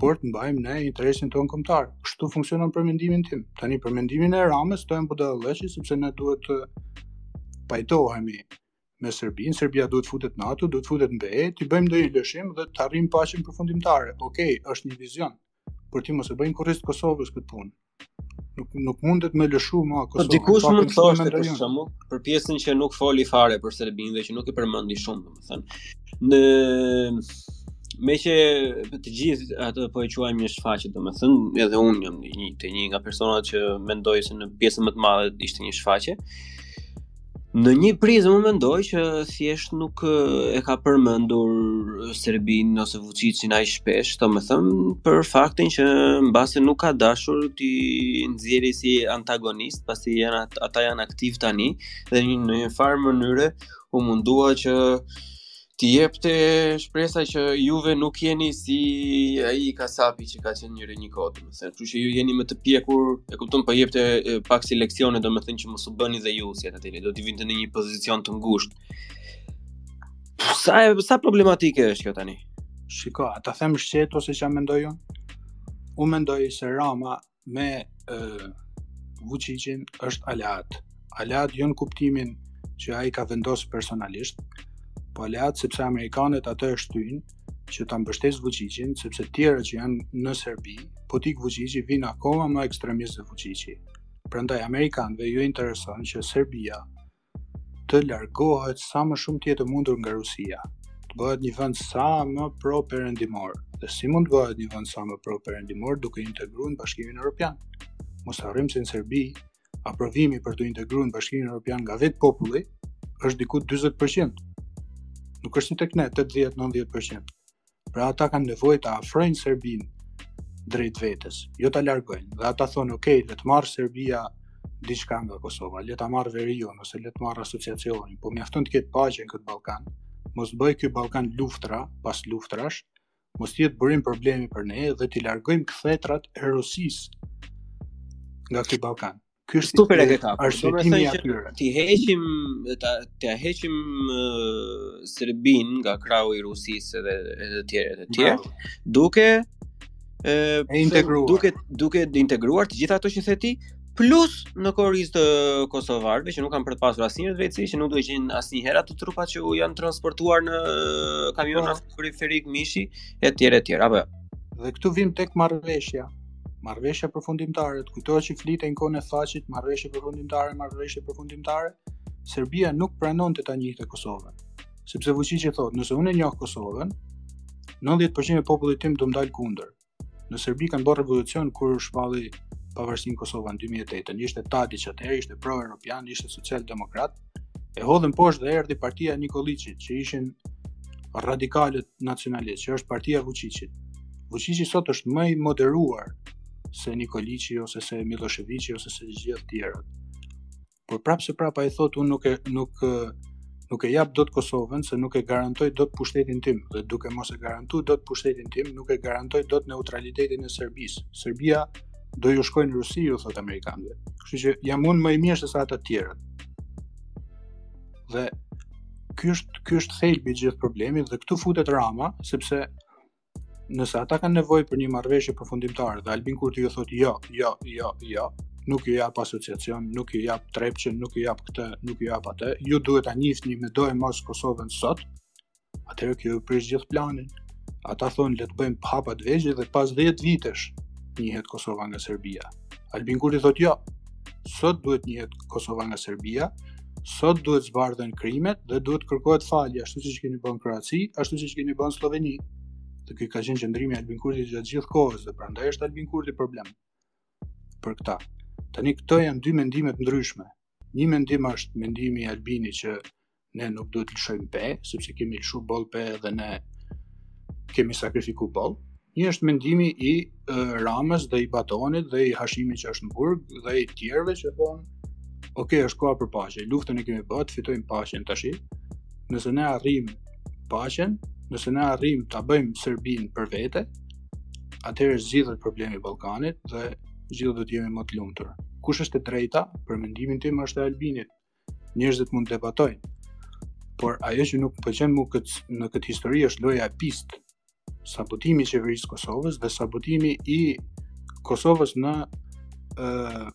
por të mbajmë ne interesin tonë kombëtar. Kështu funksionon për mendimin tim. Tani për mendimin e Ramës këto janë budallëqe sepse ne duhet të pajtohemi me Serbinë, Serbia duhet të futet në NATO, duhet të futet në BE, t'i bëjmë ndonjë lëshim dhe të arrijmë paqen përfundimtare. Okej, është një vizion. Por ti mos e bëjnë në kurriz të Kosovës këtë punë. Nuk nuk mundet me lëshu më po, Kosovën. Po dikush mund të thoshte për shembull, për pjesën që nuk foli fare për Serbinë dhe që nuk e përmendi shumë, domethënë. Meqë të gjithë ato po e quajmë një shfaqje, domethënë, edhe unë jam një, te një nga personat që mendoj se në pjesën më të madhe ishte një shfaqje, Në një prizëm mendoj që thjesht nuk e ka përmendur Serbinë ose Vuçiçin ai shpesh, domethënë, për faktin që mbase nuk ka dashur t'i nxjerrë si antagonist, pasi janë, ata janë aktivë tani, dhe një, në një farë mënyre u mundua që T'i jepte shpresa që juve nuk jeni si ai kasapi që ka qenë njëri një kohë, domethënë, kështu që ju jeni më të pjekur, e kupton, po jepte pak si leksione, domethënë që mos u bëni dhe ju si ata tjerë, do t'i vinte në një pozicion të ngushtë. Sa e, sa problematike është kjo tani? Shiko, a ta them shqeto ose çfarë mendoj unë? Unë mendoj se Rama me uh, Vuçiçin është aleat. Aleat jo në kuptimin që ai ka vendos personalisht, po aleat sepse amerikanët atë e shtyjnë që ta mbështesë Vuçiçin, sepse të tjerët që janë në Serbi, po t'ik Vuçiçi vijnë akoma më ekstremistë se Vuçiçi. Prandaj amerikanëve u intereson që Serbia të largohet sa më shumë të jetë e mundur nga Rusia, të bëhet një vend sa më pro-perëndimor. Dhe si mund të bëhet një vend sa më pro-perëndimor duke u integruar në Bashkimin Evropian? Mos harrojmë se në Serbi aprovimi për t'u integruar në Bashkimin Evropian nga vetë populli është diku 40%. Nuk është si tek ne 80-90%. Pra ata kanë nevojë ta afrojnë Serbinë drejt vetes, jo ta largojnë. Dhe ata thonë, "Ok, le të marrë Serbia diçka nga Kosova, le ta marrë veriun ose le të marrë asociacionin, po mjafton të ketë paqe në këtë Ballkan. Mos të bëjë ky Ballkan luftra pas luftrash, mos të jetë burim problemi për ne dhe t'i largojmë kthetrat e Rusisë nga ky Ballkan." Ky është super e ke kap. Domethënë që t'i heqim ta ta heqim uh, Serbinë nga krahu i Rusisë dhe të tjerë të tjerë, duke e integruar. Duke duke integruar të gjitha ato që the ti, plus në kurriz të kosovarëve që nuk kanë për të pasur asnjëherë drejtësi, që nuk do të gjejnë asnjëherë ato trupa që u janë transportuar në kamiona po. frigoriferik mishi etj etj. Apo. Dhe këtu vijmë tek marrëveshja. Marrëveshja përfundimtare, të kujtohet që flitej në kohën e Thaçit, marrëveshje përfundimtare, marrëveshje përfundimtare, Serbia nuk pranonte ta njihte Kosovën. Sepse Vuçiqi thotë, nëse unë e njoh Kosovën, 90% e popullit tim do më dalë kundër. Në Serbi kanë bërë revolucion kur e shpalli pavarësinë Kosova në 2008. Ishte Tadiç atëherë, ishte pro-europian, ishte social-demokrat. e hodhën poshtë dhe erdhi partia e Nikoliçit, që ishin radikalët nacionalistë, që është partia e Vuçiçit. Vuçiçi sot është më i moderuar se Nikoliçi ose se Millosheviçi ose se gjithë tjerët. Por prapë se prapë ai thotë unë nuk e nuk nuk e jap dot Kosovën se nuk e garantoj dot pushtetin tim dhe duke mos e garantuar dot pushtetin tim nuk e garantoj dot neutralitetin e Serbisë. Serbia do ju shkojë në Rusi, ju thotë amerikanëve. Kështu që jam unë më i mirë se sa ata të tjerët. Dhe ky është ky është thelbi i gjithë problemit dhe këtu futet Rama, sepse nëse ata kanë nevojë për një marrëveshje përfundimtare dhe Albin Kurti ju thotë jo, jo, jo, jo, nuk ju jap asociacion, nuk ju jap Trepçën, nuk ju jap këtë, nuk ju jap atë, ju duhet ta njihni medoemos Kosovën sot, Atëherë kjo e prish gjithë planin. Ata thonë le të bëjmë hapa të vegjël dhe pas 10 vitesh njihet Kosova nga Serbia. Albin Kurti thotë jo. Sot duhet njihet Kosova nga Serbia, sot duhet zbardhen krimet dhe duhet kërkohet falje, ashtu siç keni bë në Kroaci, ashtu siç keni bë në Slloveni. Dhe ky ka qenë qëndrimi i Albin Kurtit gjatë gjithë kohës dhe prandaj është Albin Kurti problem për këta. Tani këto janë dy mendime të ndryshme. Një mendim është mendimi i Albinit që ne nuk duhet të lëshojmë pe, sepse kemi lëshu boll pe dhe ne kemi sakrifiku boll. Një është mendimi i uh, Ramës dhe i Batonit dhe i Hashimit që është në burg dhe i tjerëve që thonë ok, është koha për paqe, luftën e kemi bërë, fitojmë paqen tash. Nëse ne arrim paqen, nëse ne arrim ta bëjmë Serbinë për vete, atëherë zgjidhet problemi i Ballkanit dhe gjithë do të jemi më të lumtur. Kush është e drejta për mendimin tim është e Albinit. njerëzit mund të debatojnë. Por ajo që nuk më pëlqen mua këtë në këtë histori është loja e pistë. Sabotimi i qeverisë së Kosovës dhe sabotimi i Kosovës në ë uh,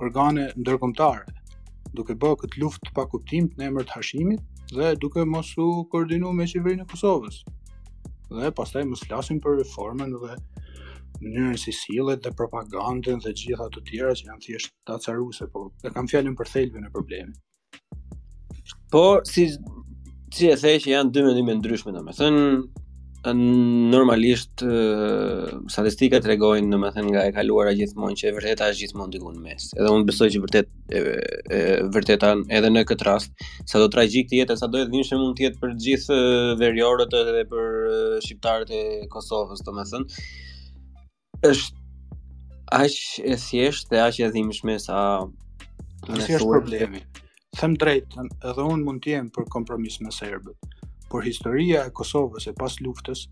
organe ndërkombëtare, duke bërë këtë luftë të pakuptimtë në emër të Hashimit dhe duke mos u koordinuar me qeverinë e Kosovës. Dhe pastaj mos flasim për reformën dhe mënyrën si sillet dhe propagandën dhe gjitha të tjera që janë thjesht të acaruese, po e kam fjalën për thelbin e problemit. Po si si e the që janë dy mendime të ndryshme, domethënë normalisht statistikat tregojnë domethënë nga e kaluara gjithmonë që e vërteta është gjithmonë diku në mes. Edhe unë besoj që vërtet e, e vërteta edhe në këtë rast, sado tragjike të jetë, sado e dhimbshme mund të jetë për gjithë veriorët edhe për shqiptarët e Kosovës, domethënë Është aq e thjeshtë dhe aq e dhimbshme sa Në si është problemi. Them drejtën, edhe unë mund të jem për kompromis me serbët, por historia e Kosovës e pas luftës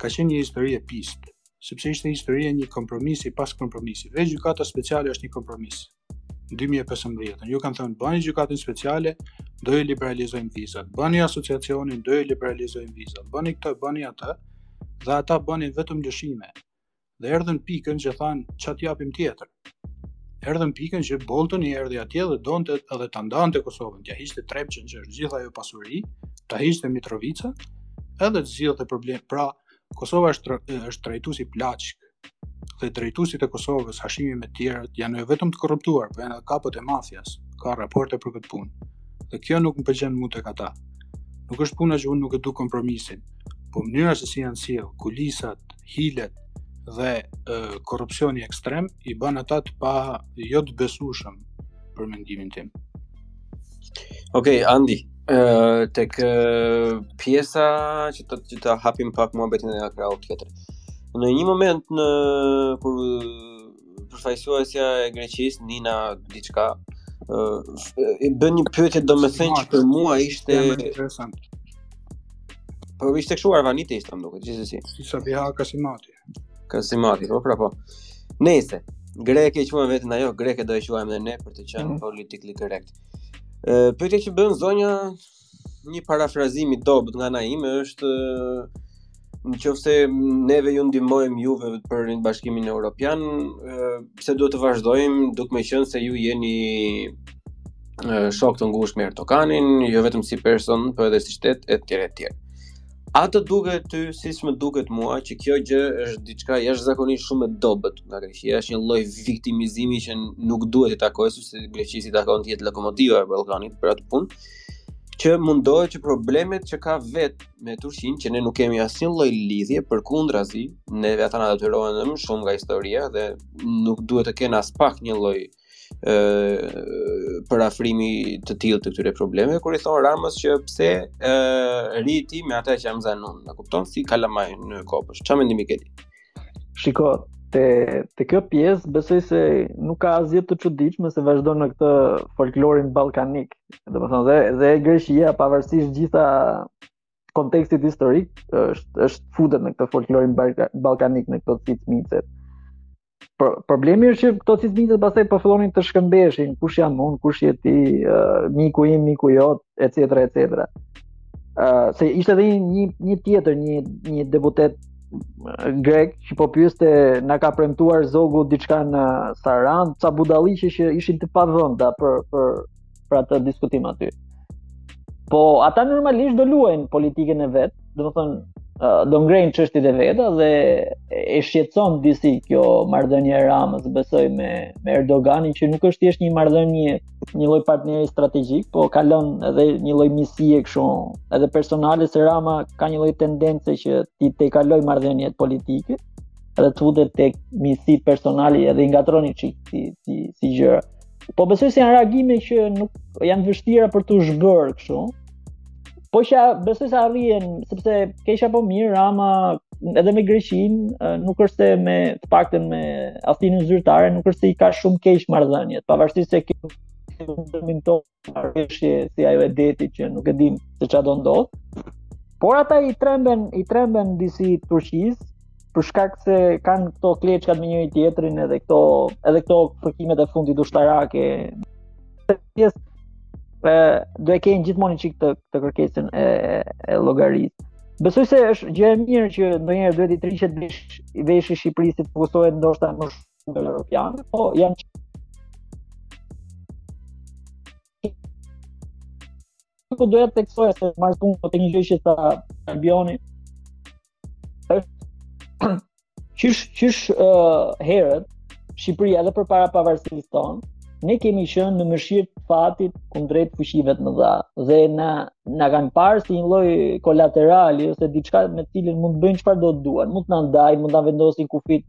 ka qenë një histori e pistë, sepse ishte historia e një kompromisi pas kompromisi. Vetë gjykata speciale është një kompromis. 2015. Ju kanë thënë bëni gjykatën speciale, do i liberalizojmë vizat. Bëni asociacionin, do i liberalizojmë vizat. Bëni këtë, bëni atë. Dhe ata bënin vetëm lëshime. Dhe erdhën n'pikën që thanë ça të japim tjetër. Erdhën pikën që Boltoni erdhi atje dhe donte edhe ta ndante Kosovën, t'ia hiqte Trepçën që është gjithë ajo pasuri, ta hiqte Mitrovica, edhe të zgjidhte problem. Pra, Kosova është është trajtuar si plaçkë. Dhe drejtuesit e Kosovës, Hashimi me të tjerët, janë jo vetëm të korruptuar, por janë edhe kapot e mafias. Ka raporte për këtë punë. Dhe kjo nuk më pëlqen mua tek ata. Nuk është puna që unë nuk e du kompromisin, po mënyra se si janë sjell, kulisat, hilet dhe e, korrupsioni ekstrem i bën ata të pa jo të besueshëm për mendimin tim. Okej, okay, Andi, uh, tek uh, pjesa që ta, që ta hapim pak muhabetin nga krahu tjetër. Në një moment kur përfaqësuesja e Greqisë Nina diçka uh, i bën një pyetje domethënë që për mua ishte interesant. Po ishte kshu arvanite ishte më duket gjithsesi. Si Sabiha Kasimati. Kasimati, po pra po. Nëse greke e quan veten ajo, greke do e quajmë edhe ne për të qenë mm -hmm. politically correct. Ë, pyetja që bën zonja një parafrazim i dobët nga ana ime është në qoftë se neve ju ndihmojmë juve për në bashkimin europian, pse duhet të vazhdojmë duke meqenëse ju jeni shokë të ngushtë me Erdoganin, jo vetëm si person, por edhe si shtet etj etj. A të duket ty siç më duket mua që kjo gjë është diçka jashtëzakonisht shumë e dobët nga Greqia, është një lloj viktimizimi që nuk duhet t'i takojë sepse Greqisë i takon të jetë lokomotiva e Ballkanit për atë punë që mundohet që problemet që ka vetë me Turqinë që ne nuk kemi asnjë lloj lidhje përkundrazi, neve ata na detyrohen më shumë nga historia dhe nuk duhet të kenë aspak një lloj ë përafrimi të tillë të këtyre problemeve kur i thonë Ramës që pse ë rri ti me ata që jam zanun e kupton si kalamaj në kopsht çfarë mendimi ke ti shiko te te kjo pjesë besoj se nuk ka asgjë të çuditshme se vazhdon në këtë folklorin ballkanik domethënë dhe dhe Greqia pavarësisht gjithë kontekstit historik është është futet në këtë folklorin ballkanik në këto cicmicet Pro, problemi është që këto cicmicet pastaj po fillonin të shkëmbeshin, kush jam unë, kush je ti, uh, miku im, miku yt, etj, etj. Ëh, uh, se ishte edhe një një tjetër, një një deputet grek që po pyeste na ka premtuar Zogu diçka në Sarandë, ca budallëqe që ishin të pavënda për për për atë diskutim aty. Po ata normalisht do luajnë politikën e vet, domethënë do ngrejnë çështjet e veta dhe e shqetëson disi kjo marrëdhënie e Ramës besoj me me Erdoganin që nuk është thjesht një marrëdhënie një lloj partneri strategjik, po kalon edhe një lloj miqësie kështu, edhe personale se Rama ka një lloj tendence që t'i tejkalojë marrëdhëniet politike edhe të futet tek miqësi personale edhe i ngatërron një çik si si si gjëra. Po besoj se janë reagime që nuk janë të vështira për t'u zhbërë kështu. Po që besoj se arrihen, sepse keq apo mirë, Rama edhe me Greqinë, nuk është se me të paktën me Athinën zyrtare, nuk është se i ka shumë keq marrëdhëniet, pavarësisht se kemi ndonjë marrëveshje si ajo e detit që nuk e dimë se çfarë do ndodhë. Por ata i tremben, i tremben disi Turqisë, për shkak se kanë këto kleçkat me njëri-tjetrin edhe këto edhe këto fërkimet e fundit ushtarake. Pjesë do e kenë gjithmonë një çik të të kërkesën e, e llogarisë. Besoj se është gjë e mirë që ndonjëherë duhet t'i tërhiqet vesh veshi Shqipërisë të fokusohet ndoshta më shumë në europiane, po janë Po doja të theksoja se marrë punë po të një gjë që tha Albioni është qysh qysh uh, herët Shqipëria edhe përpara pavarësisë tonë, ne kemi qenë në mëshirë të fatit kundrejt fuqive të mëdha dhe na na kanë parë si një lloj kolaterali ose diçka me të cilën mund të bëjnë çfarëdo të duan, mund të na ndajnë, mund të na vendosin kufijtë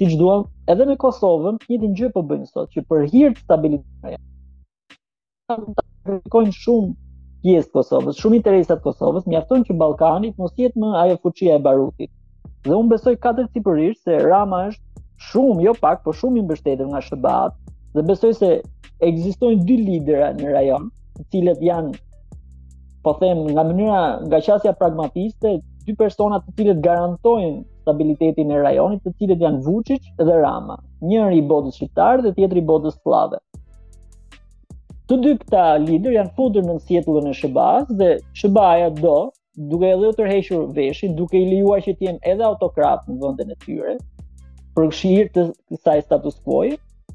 siç duan, edhe me Kosovën, të njëjtën gjë po bëjnë sot që për hir të stabilitetit rrezikojnë shumë pjesë të Kosovës, shumë interesa të Kosovës, mjafton që Ballkani të mos jetë më ajo fuçia e barutit. Dhe unë besoj katërcipërisht se Rama është shumë, jo pak, por shumë i mbështetur nga SHBA dhe besoj se ekzistojnë dy lidera në rajon, të cilët janë po them nga mënyra nga qasja pragmatiste, dy persona të cilët garantojnë stabilitetin e rajonit, të cilët janë Vuçiç dhe Rama, njëri i botës shqiptare dhe tjetri i botës sllave. Të dy këta liderë janë futur nën sqetullën e SHBA-s dhe SHBA-ja do, duke edhe u tërhequr veshin, duke i lejuar që të jenë edhe autokratë në vendin e tyre, për hir të kësaj status quo,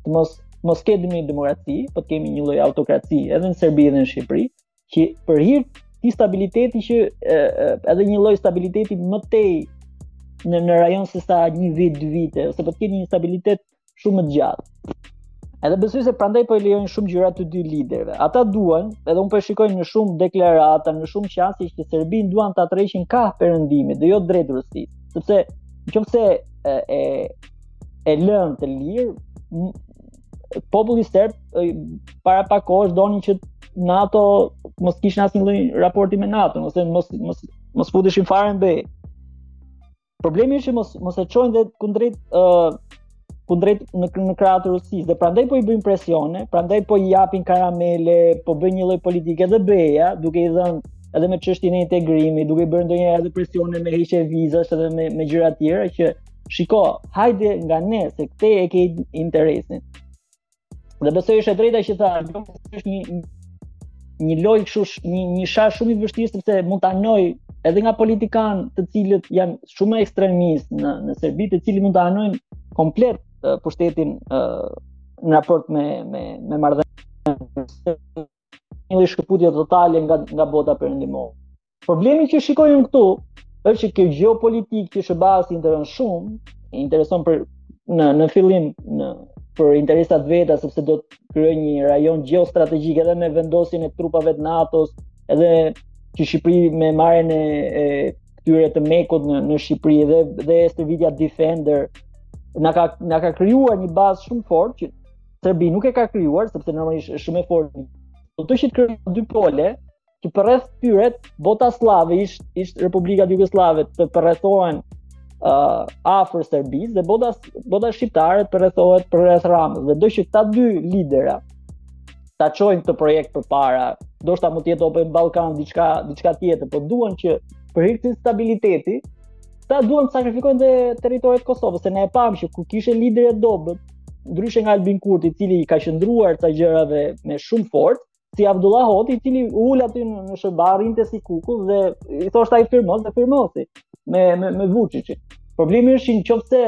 të mos mos kemi një demokraci, po të kemi një lloj autokraci edhe në Serbi dhe në Shqipëri, që për hir të një stabiliteti që e, e, edhe një lloj stabiliteti më tej në në rajon se sa një vit, dy vite, ose po të kemi një stabilitet shumë më të gjatë. Edhe besoj se prandaj po i lejojnë shumë gjëra të dy liderëve. Ata duan, edhe unë po e shikoj në shumë deklarata, në shumë qasje që Serbinë duan ta tërheqin kah perëndimi, dhe jo drejt Rusisë, sepse nëse e e e lënë të lirë, populli serb para pak kohësh donin që NATO mos kishin asnjë lloj raporti me NATO, ose mos mos mos futeshin fare në BE. Problemi është që mos mos e çojnë dhe kundrejt ë uh, kundrejt në në krah të Rusisë dhe prandaj po i bëjnë presione, prandaj po i japin karamele, po bëjnë një lloj politike edhe BE-ja, duke i dhënë edhe me çështjen e integrimit, duke bërë ndonjëherë edhe presione me heqje vizash edhe me me gjëra të tjera që shiko, hajde nga ne se këtu e ke interesin. Dhe besoj është e drejta që tha, është një një lojë kështu një një shah shumë i vështirë sepse mund të anojë edhe nga politikanë të cilët janë shumë ekstremistë në në Serbi, të cilët mund ta anojnë komplet uh, pushtetin uh, në raport me me me marrëdhënien një lloj shkëputje totale nga nga bota perëndimore. Problemi që shikojmë këtu është që kjo gjeopolitikë që SHBA-së i intereson shumë, intereson për në në fillim në për interesat e veta sepse do të krijojë një rajon gjeostrategjik edhe me vendosjen e trupave të NATO-s, edhe në Shqipëri me marrjen e, e këtyre të MEK-ut në në Shqipëri dhe dhe stërvitja Defender na ka na ka krijuar një bazë shumë të fortë që Serbia nuk e ka krijuar sepse normalisht është shumë e fortë. Do të krijojë dy pole që përreth tyre bota sllave ish ish republikat jugosllave të përrethohen uh, afër Serbisë dhe bota bota shqiptare të përrethohet përreth Ramës dhe do që këta dy lidera ta çojnë këtë projekt përpara, ndoshta mund të jetë Open Ballkan diçka diçka tjetër, por duan që për hir të stabilitetit ta duan të sakrifikojnë dhe territoret e Kosovës, se ne e pamë që kur kishte liderë të dobët, ndryshe nga Albin Kurti, i cili i ka qëndruar këtyre gjërave më shumë fort, si Abdullah Hoti, i cili u ul aty në, në SHBA, rrinte si kukull dhe i thoshte ai firmos dhe firmosi me, me, me Vuçiç. Problemi është që në qoftë se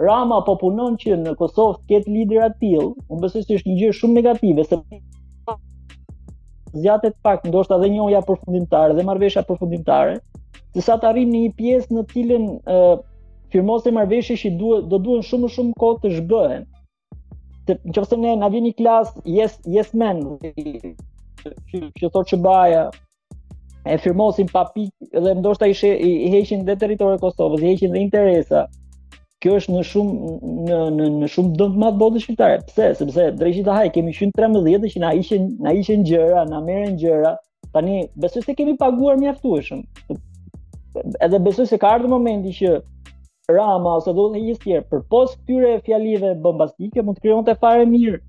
Rama po punon që në Kosovë të ketë lidera të tillë, unë besoj se është një gjë shumë negative, se zgjatet pak, ndoshta dhe njohja përfundimtare dhe marrëveshja përfundimtare, se sa të arrijmë në një pjesë në të cilën uh, firmosim marrëveshje që duhet do duhen shumë më shumë kohë të zhbëhen. Se nëse ne na vjen një klasë yes yes men që që thotë SHBA-ja e firmosin pa pikë dhe ndoshta i, she, i heqin dhe territorin e Kosovës, i heqin dhe interesa. kjo është në shumë në në në shumë dëm të madh botën shqiptare. Pse? Sepse drejt e thënë kemi qenë 13 që na hiqen na hiqen gjëra, na merren gjëra. Tani besoj se kemi paguar mjaftueshëm. Edhe besoj se ka ardhur momenti që Rama ose do të thëjë tjerë përpos këtyre fjalive bombastike mund të krijonte fare mirë.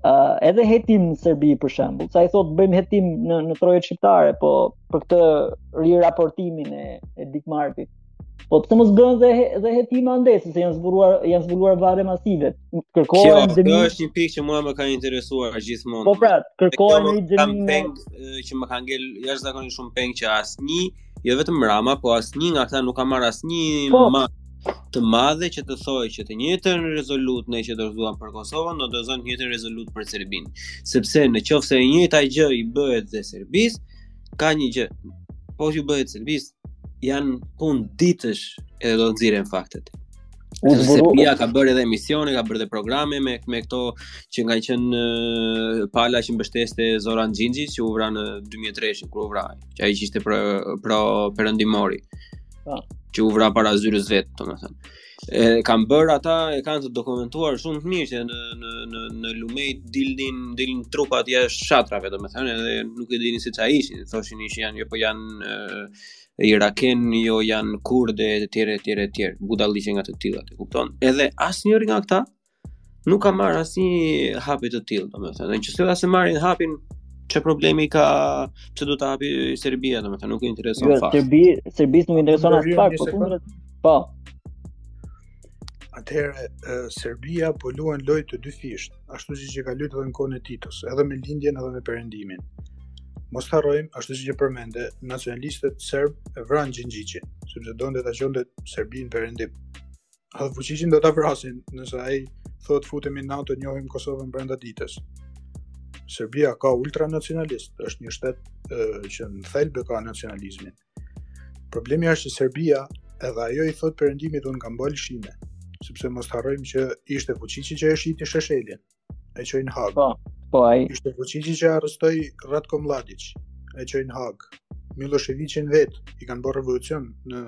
Uh, edhe hetim në Serbi për shembull, siç i thotë bëjmë hetim në në trojet shqiptare, po për këtë riraportimin e e Dick Martit. Po pse mos bën dhe dhe hetim andej se janë zbuluar janë zbuluar varre masive. Kërkohen dënim. Kjo është një pikë që mua më ka interesuar gjithmonë. Po pra, kërkohen një dënim peng që më ka ngel jashtëzakonisht shumë peng që asnjë, jo vetëm Rama, po asnjë nga këta nuk ka marrë asnjë po, masë të madhe që të thojë që të njëjtën rezolutë ne që dorëzuam për Kosovën, do të dorëzojmë të njëjtën rezolutë për Serbinë. Sepse në qoftë se e njëjta gjë i bëhet dhe Serbisë, ka një gjë, po iu bëhet Serbisë, janë punë ditësh edhe do të nxirren faktet. U zbulu. Serbia ka bërë edhe emisione, ka bërë edhe programe me me këto që ka qenë pala që mbështeste Zoran Xhinxhi që u vra në 2003 kur u vra, që ai ishte pro, pro perëndimori. Po. Që u vra para zyrës vet, domethënë. e kanë bërë ata e kanë të dokumentuar shumë të mirë që në në në në lumenj dilnin dilnin trupat jashtë shatrave domethënë edhe nuk e dinin se çfarë ishin thoshin ish janë jo po janë irakenë jo janë kurde etj etj etj budalliqe nga të tilla të kupton edhe asnjëri nga këta Nuk ka marrë asnjë hap të tillë, domethënë, në qoftë se as e marrin hapin, çfarë problemi ka pse do ta hapi Serbia, domethënë, nuk i intereson jo, fare. Serbi, Serbisë nuk i intereson as fare, po kundër. Po. Atëherë Serbia po luan lojë të dyfishtë, ashtu siç e ka luajtur edhe në kohën e Titos, edhe me lindjen edhe me perëndimin. Mos harrojmë, ashtu siç e përmende, nacionalistët serbë e vranë Gjingjiqin, sepse donte ta qonte Serbinë në perëndim. Edhe Vuçiçin do ta vrasin nëse ai thotë futemi në NATO, njohim Kosovën brenda ditës. Serbia ka ultranacionalistë, është një shtet që në thelb e ka nacionalizmin. Problemi është që Serbia edhe ajo i thotë perëndimit unë kam bërë lëshime, sepse mos të harrojmë që ishte Vuçiçi që e shiti Sheshelin, e qoi në Hagë. Po, po ai. Ishte Vuçiçi që arrestoi Ratko Mladiç, e qoi në Hagë. Milosheviçin vet i kanë bërë revolucion në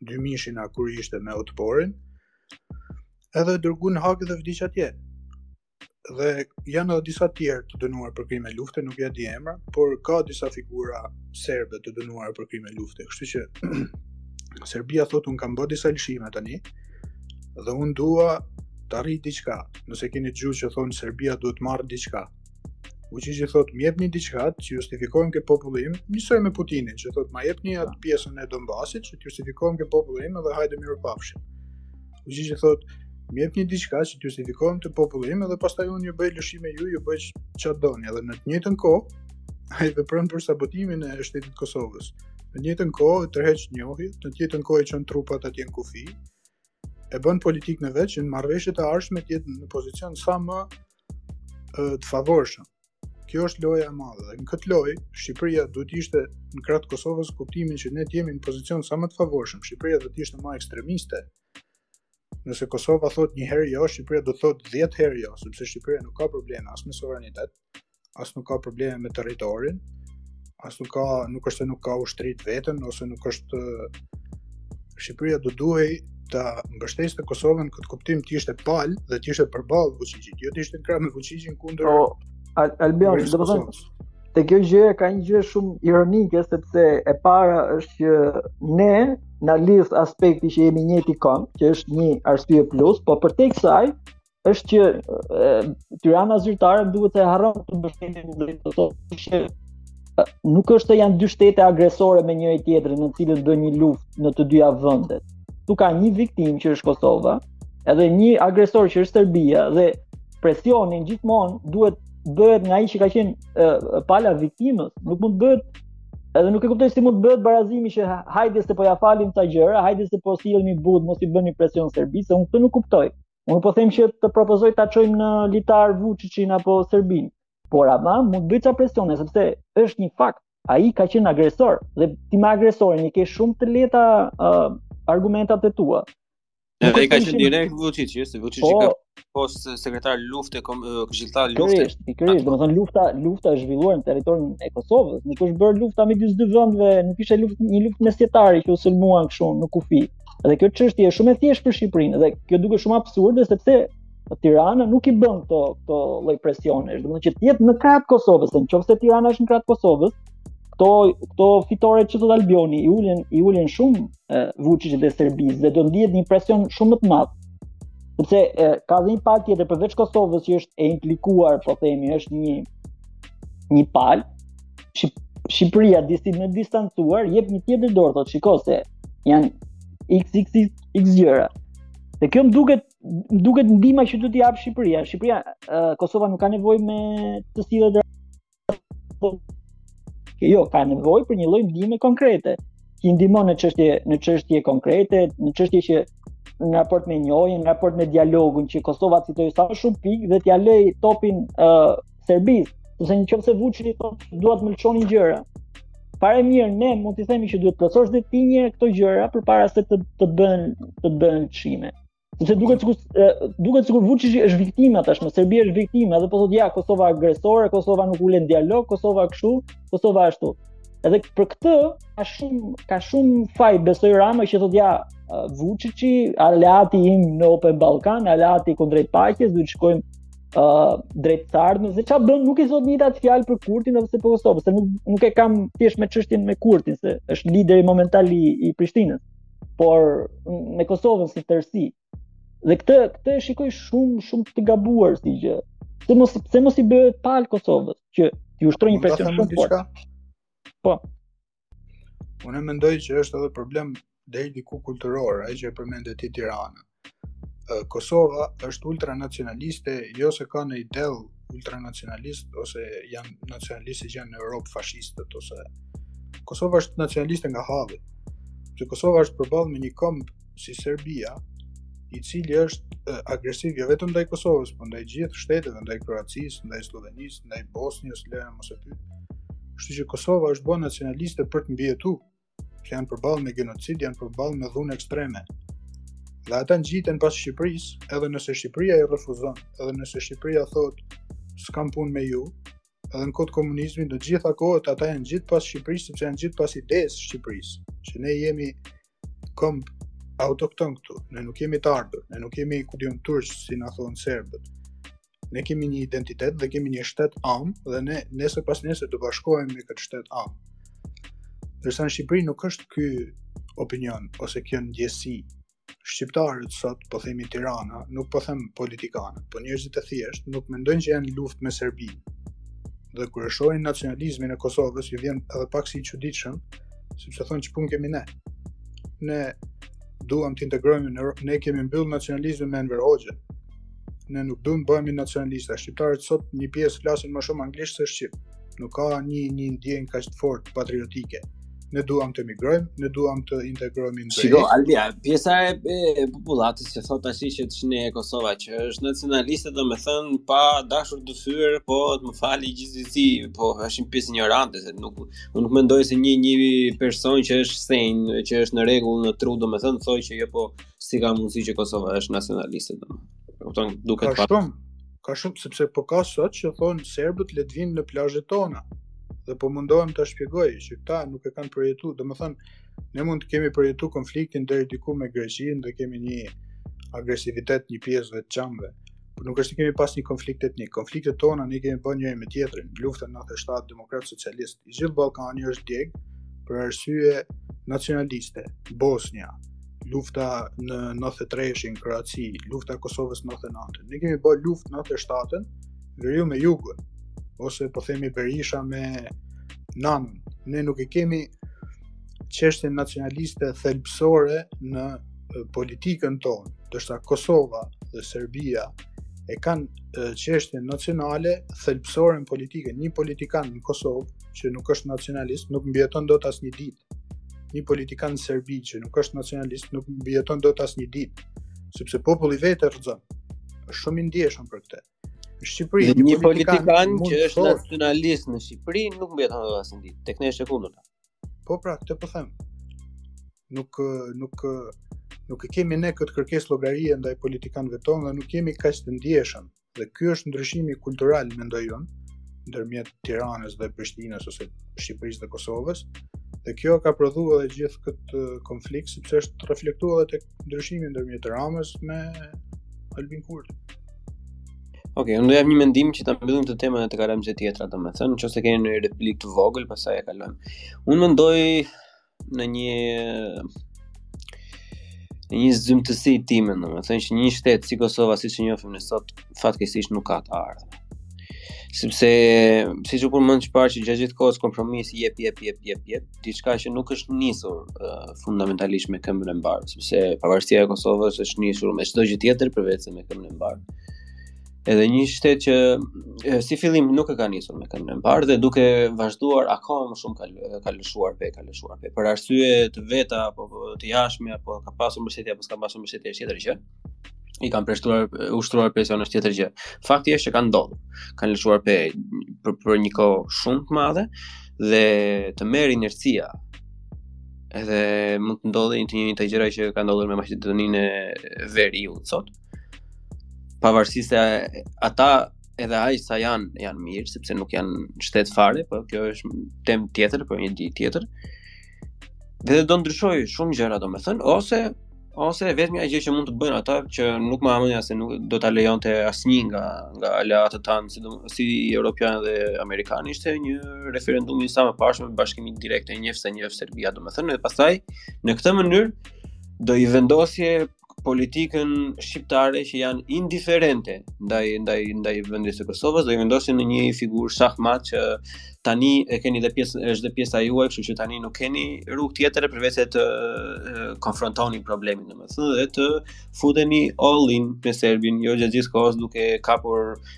dymijshin a kur ishte me Otporin, edhe dërgu në Hagë dhe vdiq atje. Dhe janë edhe disa tjerë të dënuar për krime lufte, nuk ja di emra, por ka disa figura serbe të dënuara për krime lufte. Kështu që Serbia thotë un kam bërë disa lëshime tani dhe un dua të arrij diçka. Nëse keni dëgjuar që thonë Serbia duhet të marrë diçka, Vuçiçi thotë, më jepni diçka që të justifikohem ke populli im, njësoj me Putinin që thotë, ma jepni atë pjesën e Donbasit që të justifikohem ke populli im edhe hajde mirupafshim. Vuçiçi thotë, më jepni diçka që të justifikohem te populli im edhe pastaj unë ju bëj lëshime ju, ju bëj çfarë doni, edhe në të njëjtën kohë ai vepron për sabotimin e shtetit të Kosovës. Në të njëjtën kohë tërheq njohje, në të njëjtën kohë çon trupat atje në kufi, e bën politikën e vet që në marrëveshjen e ardhshme të jetë në pozicion sa më të favorshëm. Kjo është loja e madhe dhe në këtë lojë Shqipëria duhet të ishte në krah të Kosovës kuptimin që ne të jemi në pozicion sa më të favorshëm. Shqipëria do të ishte më ekstremiste. Nëse Kosova thotë një herë jo, Shqipëria duhet të thotë 10 herë jo, sepse Shqipëria nuk ka probleme as me sovranitet, as nuk ka probleme me territorin, as nuk ka nuk është se nuk ka ushtri të vetën ose nuk është Shqipëria do duhej ta mbështeste Kosovën këtë kuptim të ishte palë dhe të ishte përballë Vuçiqit, jo të ishte në krah me Vuçiqin kundër. Po, Al Albion, domethënë te kjo gjëja ka një gjë shumë ironike sepse e para është që ne na lidh aspekti që jemi i njëjti komb, që është një arsye plus, po përtej kësaj është që e, Tirana zyrtare duket se harron të mbështetin kundrejt të thotë që nuk është se janë dy shtete agresore me njëri-tjetrin në të cilën bëhet një luftë në të dyja vendet. Këtu ka një viktimë që është Kosova, edhe një agresor që është Serbia dhe presioni gjithmonë duhet bëhet nga ai që ka qenë pala viktimë, nuk mund të bëhet edhe nuk e kuptoj si mund të bëhet barazimi që hajde se po ja falim ca gjëra, hajde se po sillemi butë, mos i bëni presion Serbisë, unë këtë nuk kuptoj. Nuk po them që të propozoj ta çojmë në litar Vuçiçin apo Serbinë. Por ama mund të bëjë ca presione sepse është një fakt. Ai ka qenë agresor dhe ti me agresorin i ke shumë të lehta uh, argumentet e tua. Dhe ai ka qenë direkt Vuçiçi, se Vuçiçi po, ka pas sekretar lufte kom këshilltar lufte. Pikërisht, pikërisht, domethënë lufta, lufta është zhvilluar në territorin e Kosovës, nuk është bërë lufta midis dy vendeve, nuk ishte luftë një luftë mesjetare që u sulmuan kështu në kufi. Dhe kjo çështje është shumë e thjeshtë për Shqipërinë dhe kjo duket shumë absurde sepse Tirana nuk i bën këto këto lloj presionesh. Domethënë që të jetë në krah të Kosovës, nëse Tirana është në krah të Kosovës, këto këto fitore që thotë Albioni i ulen i ulen shumë Vuçiçit dhe Serbisë dhe do ndiejë një presion shumë më të madh. Sepse e, ka dhe një palë tjetër përveç Kosovës që është e implikuar, po themi, është një një palë. Shqipëria disi e distancuar jep një tjetër dorë, thotë, shiko se janë x, x, x gjëra. Dhe kjo më duket më duket ndihma që duhet t'i japë Shqipëria. Shqipëria, uh, Kosova nuk ka nevojë me të sillet jo, ka nevojë për një lloj ndihme konkrete, t'i ndihmojë në çështje në çështje konkrete, në çështje që në raport me njohjen, në raport me dialogun që Kosova të fitojë sa më shumë pikë dhe t'ia lërë topin uh, Serbisë, ose në qoftë se Vuçiçi thotë dua të më lëshoni gjëra. Fare mirë, ne mund t'i themi që duhet të plotësosh dhe ti njëherë këto gjëra përpara se të, të bëhen të bëhen lëshime. Sepse duket sikur duket sikur Vuçiç është viktima tashmë, Serbia është viktima dhe po thotë ja Kosova agresore, Kosova nuk ulet në dialog, Kosova kështu, Kosova ashtu. Edhe për këtë ka shumë ka shumë faj besoj Rama që thotë ja Vuçiçi, aleati im në Open Ballkan, aleati kundrejt paqes, duhet të shkojmë uh, drejt të ardhmes, e ça bën nuk i thotë një të tillë fjalë për Kurtin ose për Kosovë, se nuk, nuk e kam thjesht çështjen me Kurtin, se është lideri momental i, i Prishtinës, por me Kosovën si tërësi. Dhe këtë këtë e shikoj shumë shumë të gabuar si gjë. Se mos se mos i bëhet palë Kosovës që t'i ushtrojë një presion shumë të fortë. Po. Unë mendoj që është edhe problem deri diku kulturor, ai që e përmende ti, Tirana. Kosova është ultranacionaliste, jo se ka një ideal ultranacionalist ose janë nacionalistë siç janë në Europë fashistët ose Kosova është nacionaliste nga halli. Se Kosova është përballur me një komb si Serbia, i cili është agresiv jo vetëm ndaj Kosovës, por ndaj gjithë shteteve, ndaj Kroacisë, ndaj Sllovenisë, ndaj Bosnjës, lere mos e pyet. Kështu që Kosova është bërë nacionaliste për të mbijetu, se janë përballur me gjenocid, janë përballur me dhunë ekstreme. Dhe ata ngjiten pas Shqipërisë, edhe nëse Shqipëria i refuzon, edhe nëse Shqipëria thotë s'kam punë me ju, edhe në kohë të komunizmit në të gjitha kohët ata janë ngjit pas Shqipërisë sepse janë ngjit pas idesë së Shqipërisë, që ne jemi komb autokton këtu, ne nuk jemi të ardhur, ne nuk jemi ku di unë turq siç na thonë serbët. Ne kemi një identitet dhe kemi një shtet amë dhe ne nesër pasnesër do bashkohemi me këtë shtet amë. Ndërsa në Shqipëri nuk është ky opinion ose kjo ndjesi. Shqiptarët sot, po themi Tirana, nuk po them politikanët, po njerëzit e thjeshtë nuk mendojnë që janë në luftë me Serbinë. Dhe kur e shohin nacionalizmin e Kosovës, u vjen edhe pak si i çuditshëm sepse thonë ç'punë kemi ne. Ne duam të integrohemi në Europë, ne kemi mbyll nacionalizmin me Enver Hoxhën. Ne nuk duam të bëhemi nacionalistë. Shqiptarët sot një pjesë flasin më shumë anglisht se shqip. Nuk ka një një ndjenjë kaq të fortë patriotike. Ne duam të migrojmë, ne duam të integrohemi në Shiko, Albi, pjesa e, e, e popullatës që thotë tash që ç'ne Kosova që është nacionaliste, domethënë pa dashur të fyej, po të më falin gjithsesi, po është një pjesë injorante se nuk Unë nuk mendoj se një një person që është sen, që është në rregull në tru, domethënë të thojë që jo po si ka mundësi që Kosova është nacionaliste do. Kupton, duket pa. Ka shumë, ka shumë sepse po ka sot që thonë serbët le të vinë në plazhet tona. Dhe po mundohem ta shpjegoj që këta nuk e kanë përjetu, domethënë ne mund të kemi përjetu konfliktin deri diku me Greqinë dhe kemi një agresivitet një pjesë të çamëve. Por nuk është të kemi pas një konflikt etnik. Konfliktet tona ne i kemi bën njëri me tjetrin. Lufta 97 demokrat socialist. I gjithë Ballkani është djeg për arsye nacionaliste. Bosnia, lufta në 93-shin Kroaci, lufta e Kosovës 99. Ne kemi bën luftë 97-ën veriu me jugun ose po themi Berisha me Nanon. Ne nuk e kemi çështjen nacionaliste thelbësore në politikën tonë, ndërsa Kosova dhe Serbia e kanë çështjen nacionale thelbësore në politikën. Një politikan në Kosovë që nuk është nacionalist nuk mbijeton dot asnjë ditë. Një politikan në Serbi që nuk është nacionalist nuk mbijeton dot asnjë ditë, sepse populli vetë e rrëzon. Është shumë i ndjeshëm për këtë. Në Shqipëri një, një politikan, politikan që është nacionalist në Shqipëri nuk mbijeton dot asnjë ditë. Tek ne është e kundërta. Po pra, këtë po them. Nuk nuk nuk e kemi ne këtë kërkesë llogarie ndaj politikanëve tonë dhe nuk jemi kaq të ndjeshëm. Dhe ky është ndryshimi kultural mendoj unë ndërmjet Tiranës dhe Prishtinës ose Shqipërisë dhe Kosovës. Dhe kjo ka prodhuar edhe gjithë këtë konflikt sepse është reflektuar edhe tek ndryshimi ndërmjet Ramës me Albin Kurti. Okej, okay, unë do jap një mendim që ta mbyllim këtë temë dhe të kalojmë te tjetra, domethënë, nëse keni një replikë të vogël, pastaj e kalojmë. Unë mendoj në një në një zymtësi timen, domethënë që një shtet si Kosova, siç e njohim ne sot, fatkeqësisht nuk ka të ardhme. Sepse siç u përmend më parë që gjatë gjithë kohës kompromis jep jep jep jep jep, diçka që nuk është nisur uh, fundamentalisht me këmbën e mbarë, sepse pavarësia e Kosovës është nisur me çdo gjë tjetër përveç se me këmbën e mbarë. Edhe një shtet që e, si fillim nuk e ka nisur me këmbën e mbarë dhe duke vazhduar akoma më shumë ka ka lëshuar pe, ka lëshuar pe. Për arsye të veta apo të jashtme apo ka pasur mbështetje apo s'ka pasur mbështetje është tjetër gjë. i kanë preshtruar ushtruar presion është tjetër gjë. Fakti është që kanë ndodhur. Kanë lëshuar pe për, për një kohë shumë të madhe dhe të merr inercia. Edhe mund të ndodhin të njëjtat gjëra që kanë ndodhur me Maqedoninë e Veriut sot. Pavarësisht se ata edhe aq sa janë janë mirë sepse nuk janë shtet fare, por kjo është temë tjetër për një ditë tjetër. Dhe do ndryshojë shumë gjëra, domethënë, ose, ose e vetmja gjë që mund të bëjnë ata, që nuk ma ha mendja se nuk do ta lejonte asnjë nga, nga aleatët tanë, si, si europianë dhe amerikanë, ishte një referendum i sa më parshëm për bashkimin direkt, e njeh s'e njeh Serbia, domethënë, dhe pastaj, në këtë mënyrë, do i vendosje politikën shqiptare që janë indiferente ndaj ndaj ndaj vendit si Kosovës dhe i vendosin në një figurë shahmat që tani e keni dhe pjesë është dhe pjesa juaj, kështu që tani nuk keni rrugë tjetër përveç se të konfrontoni problemin domethënë dhe të futeni all in me Serbinë, jo gjatë gjithë kohës duke kapur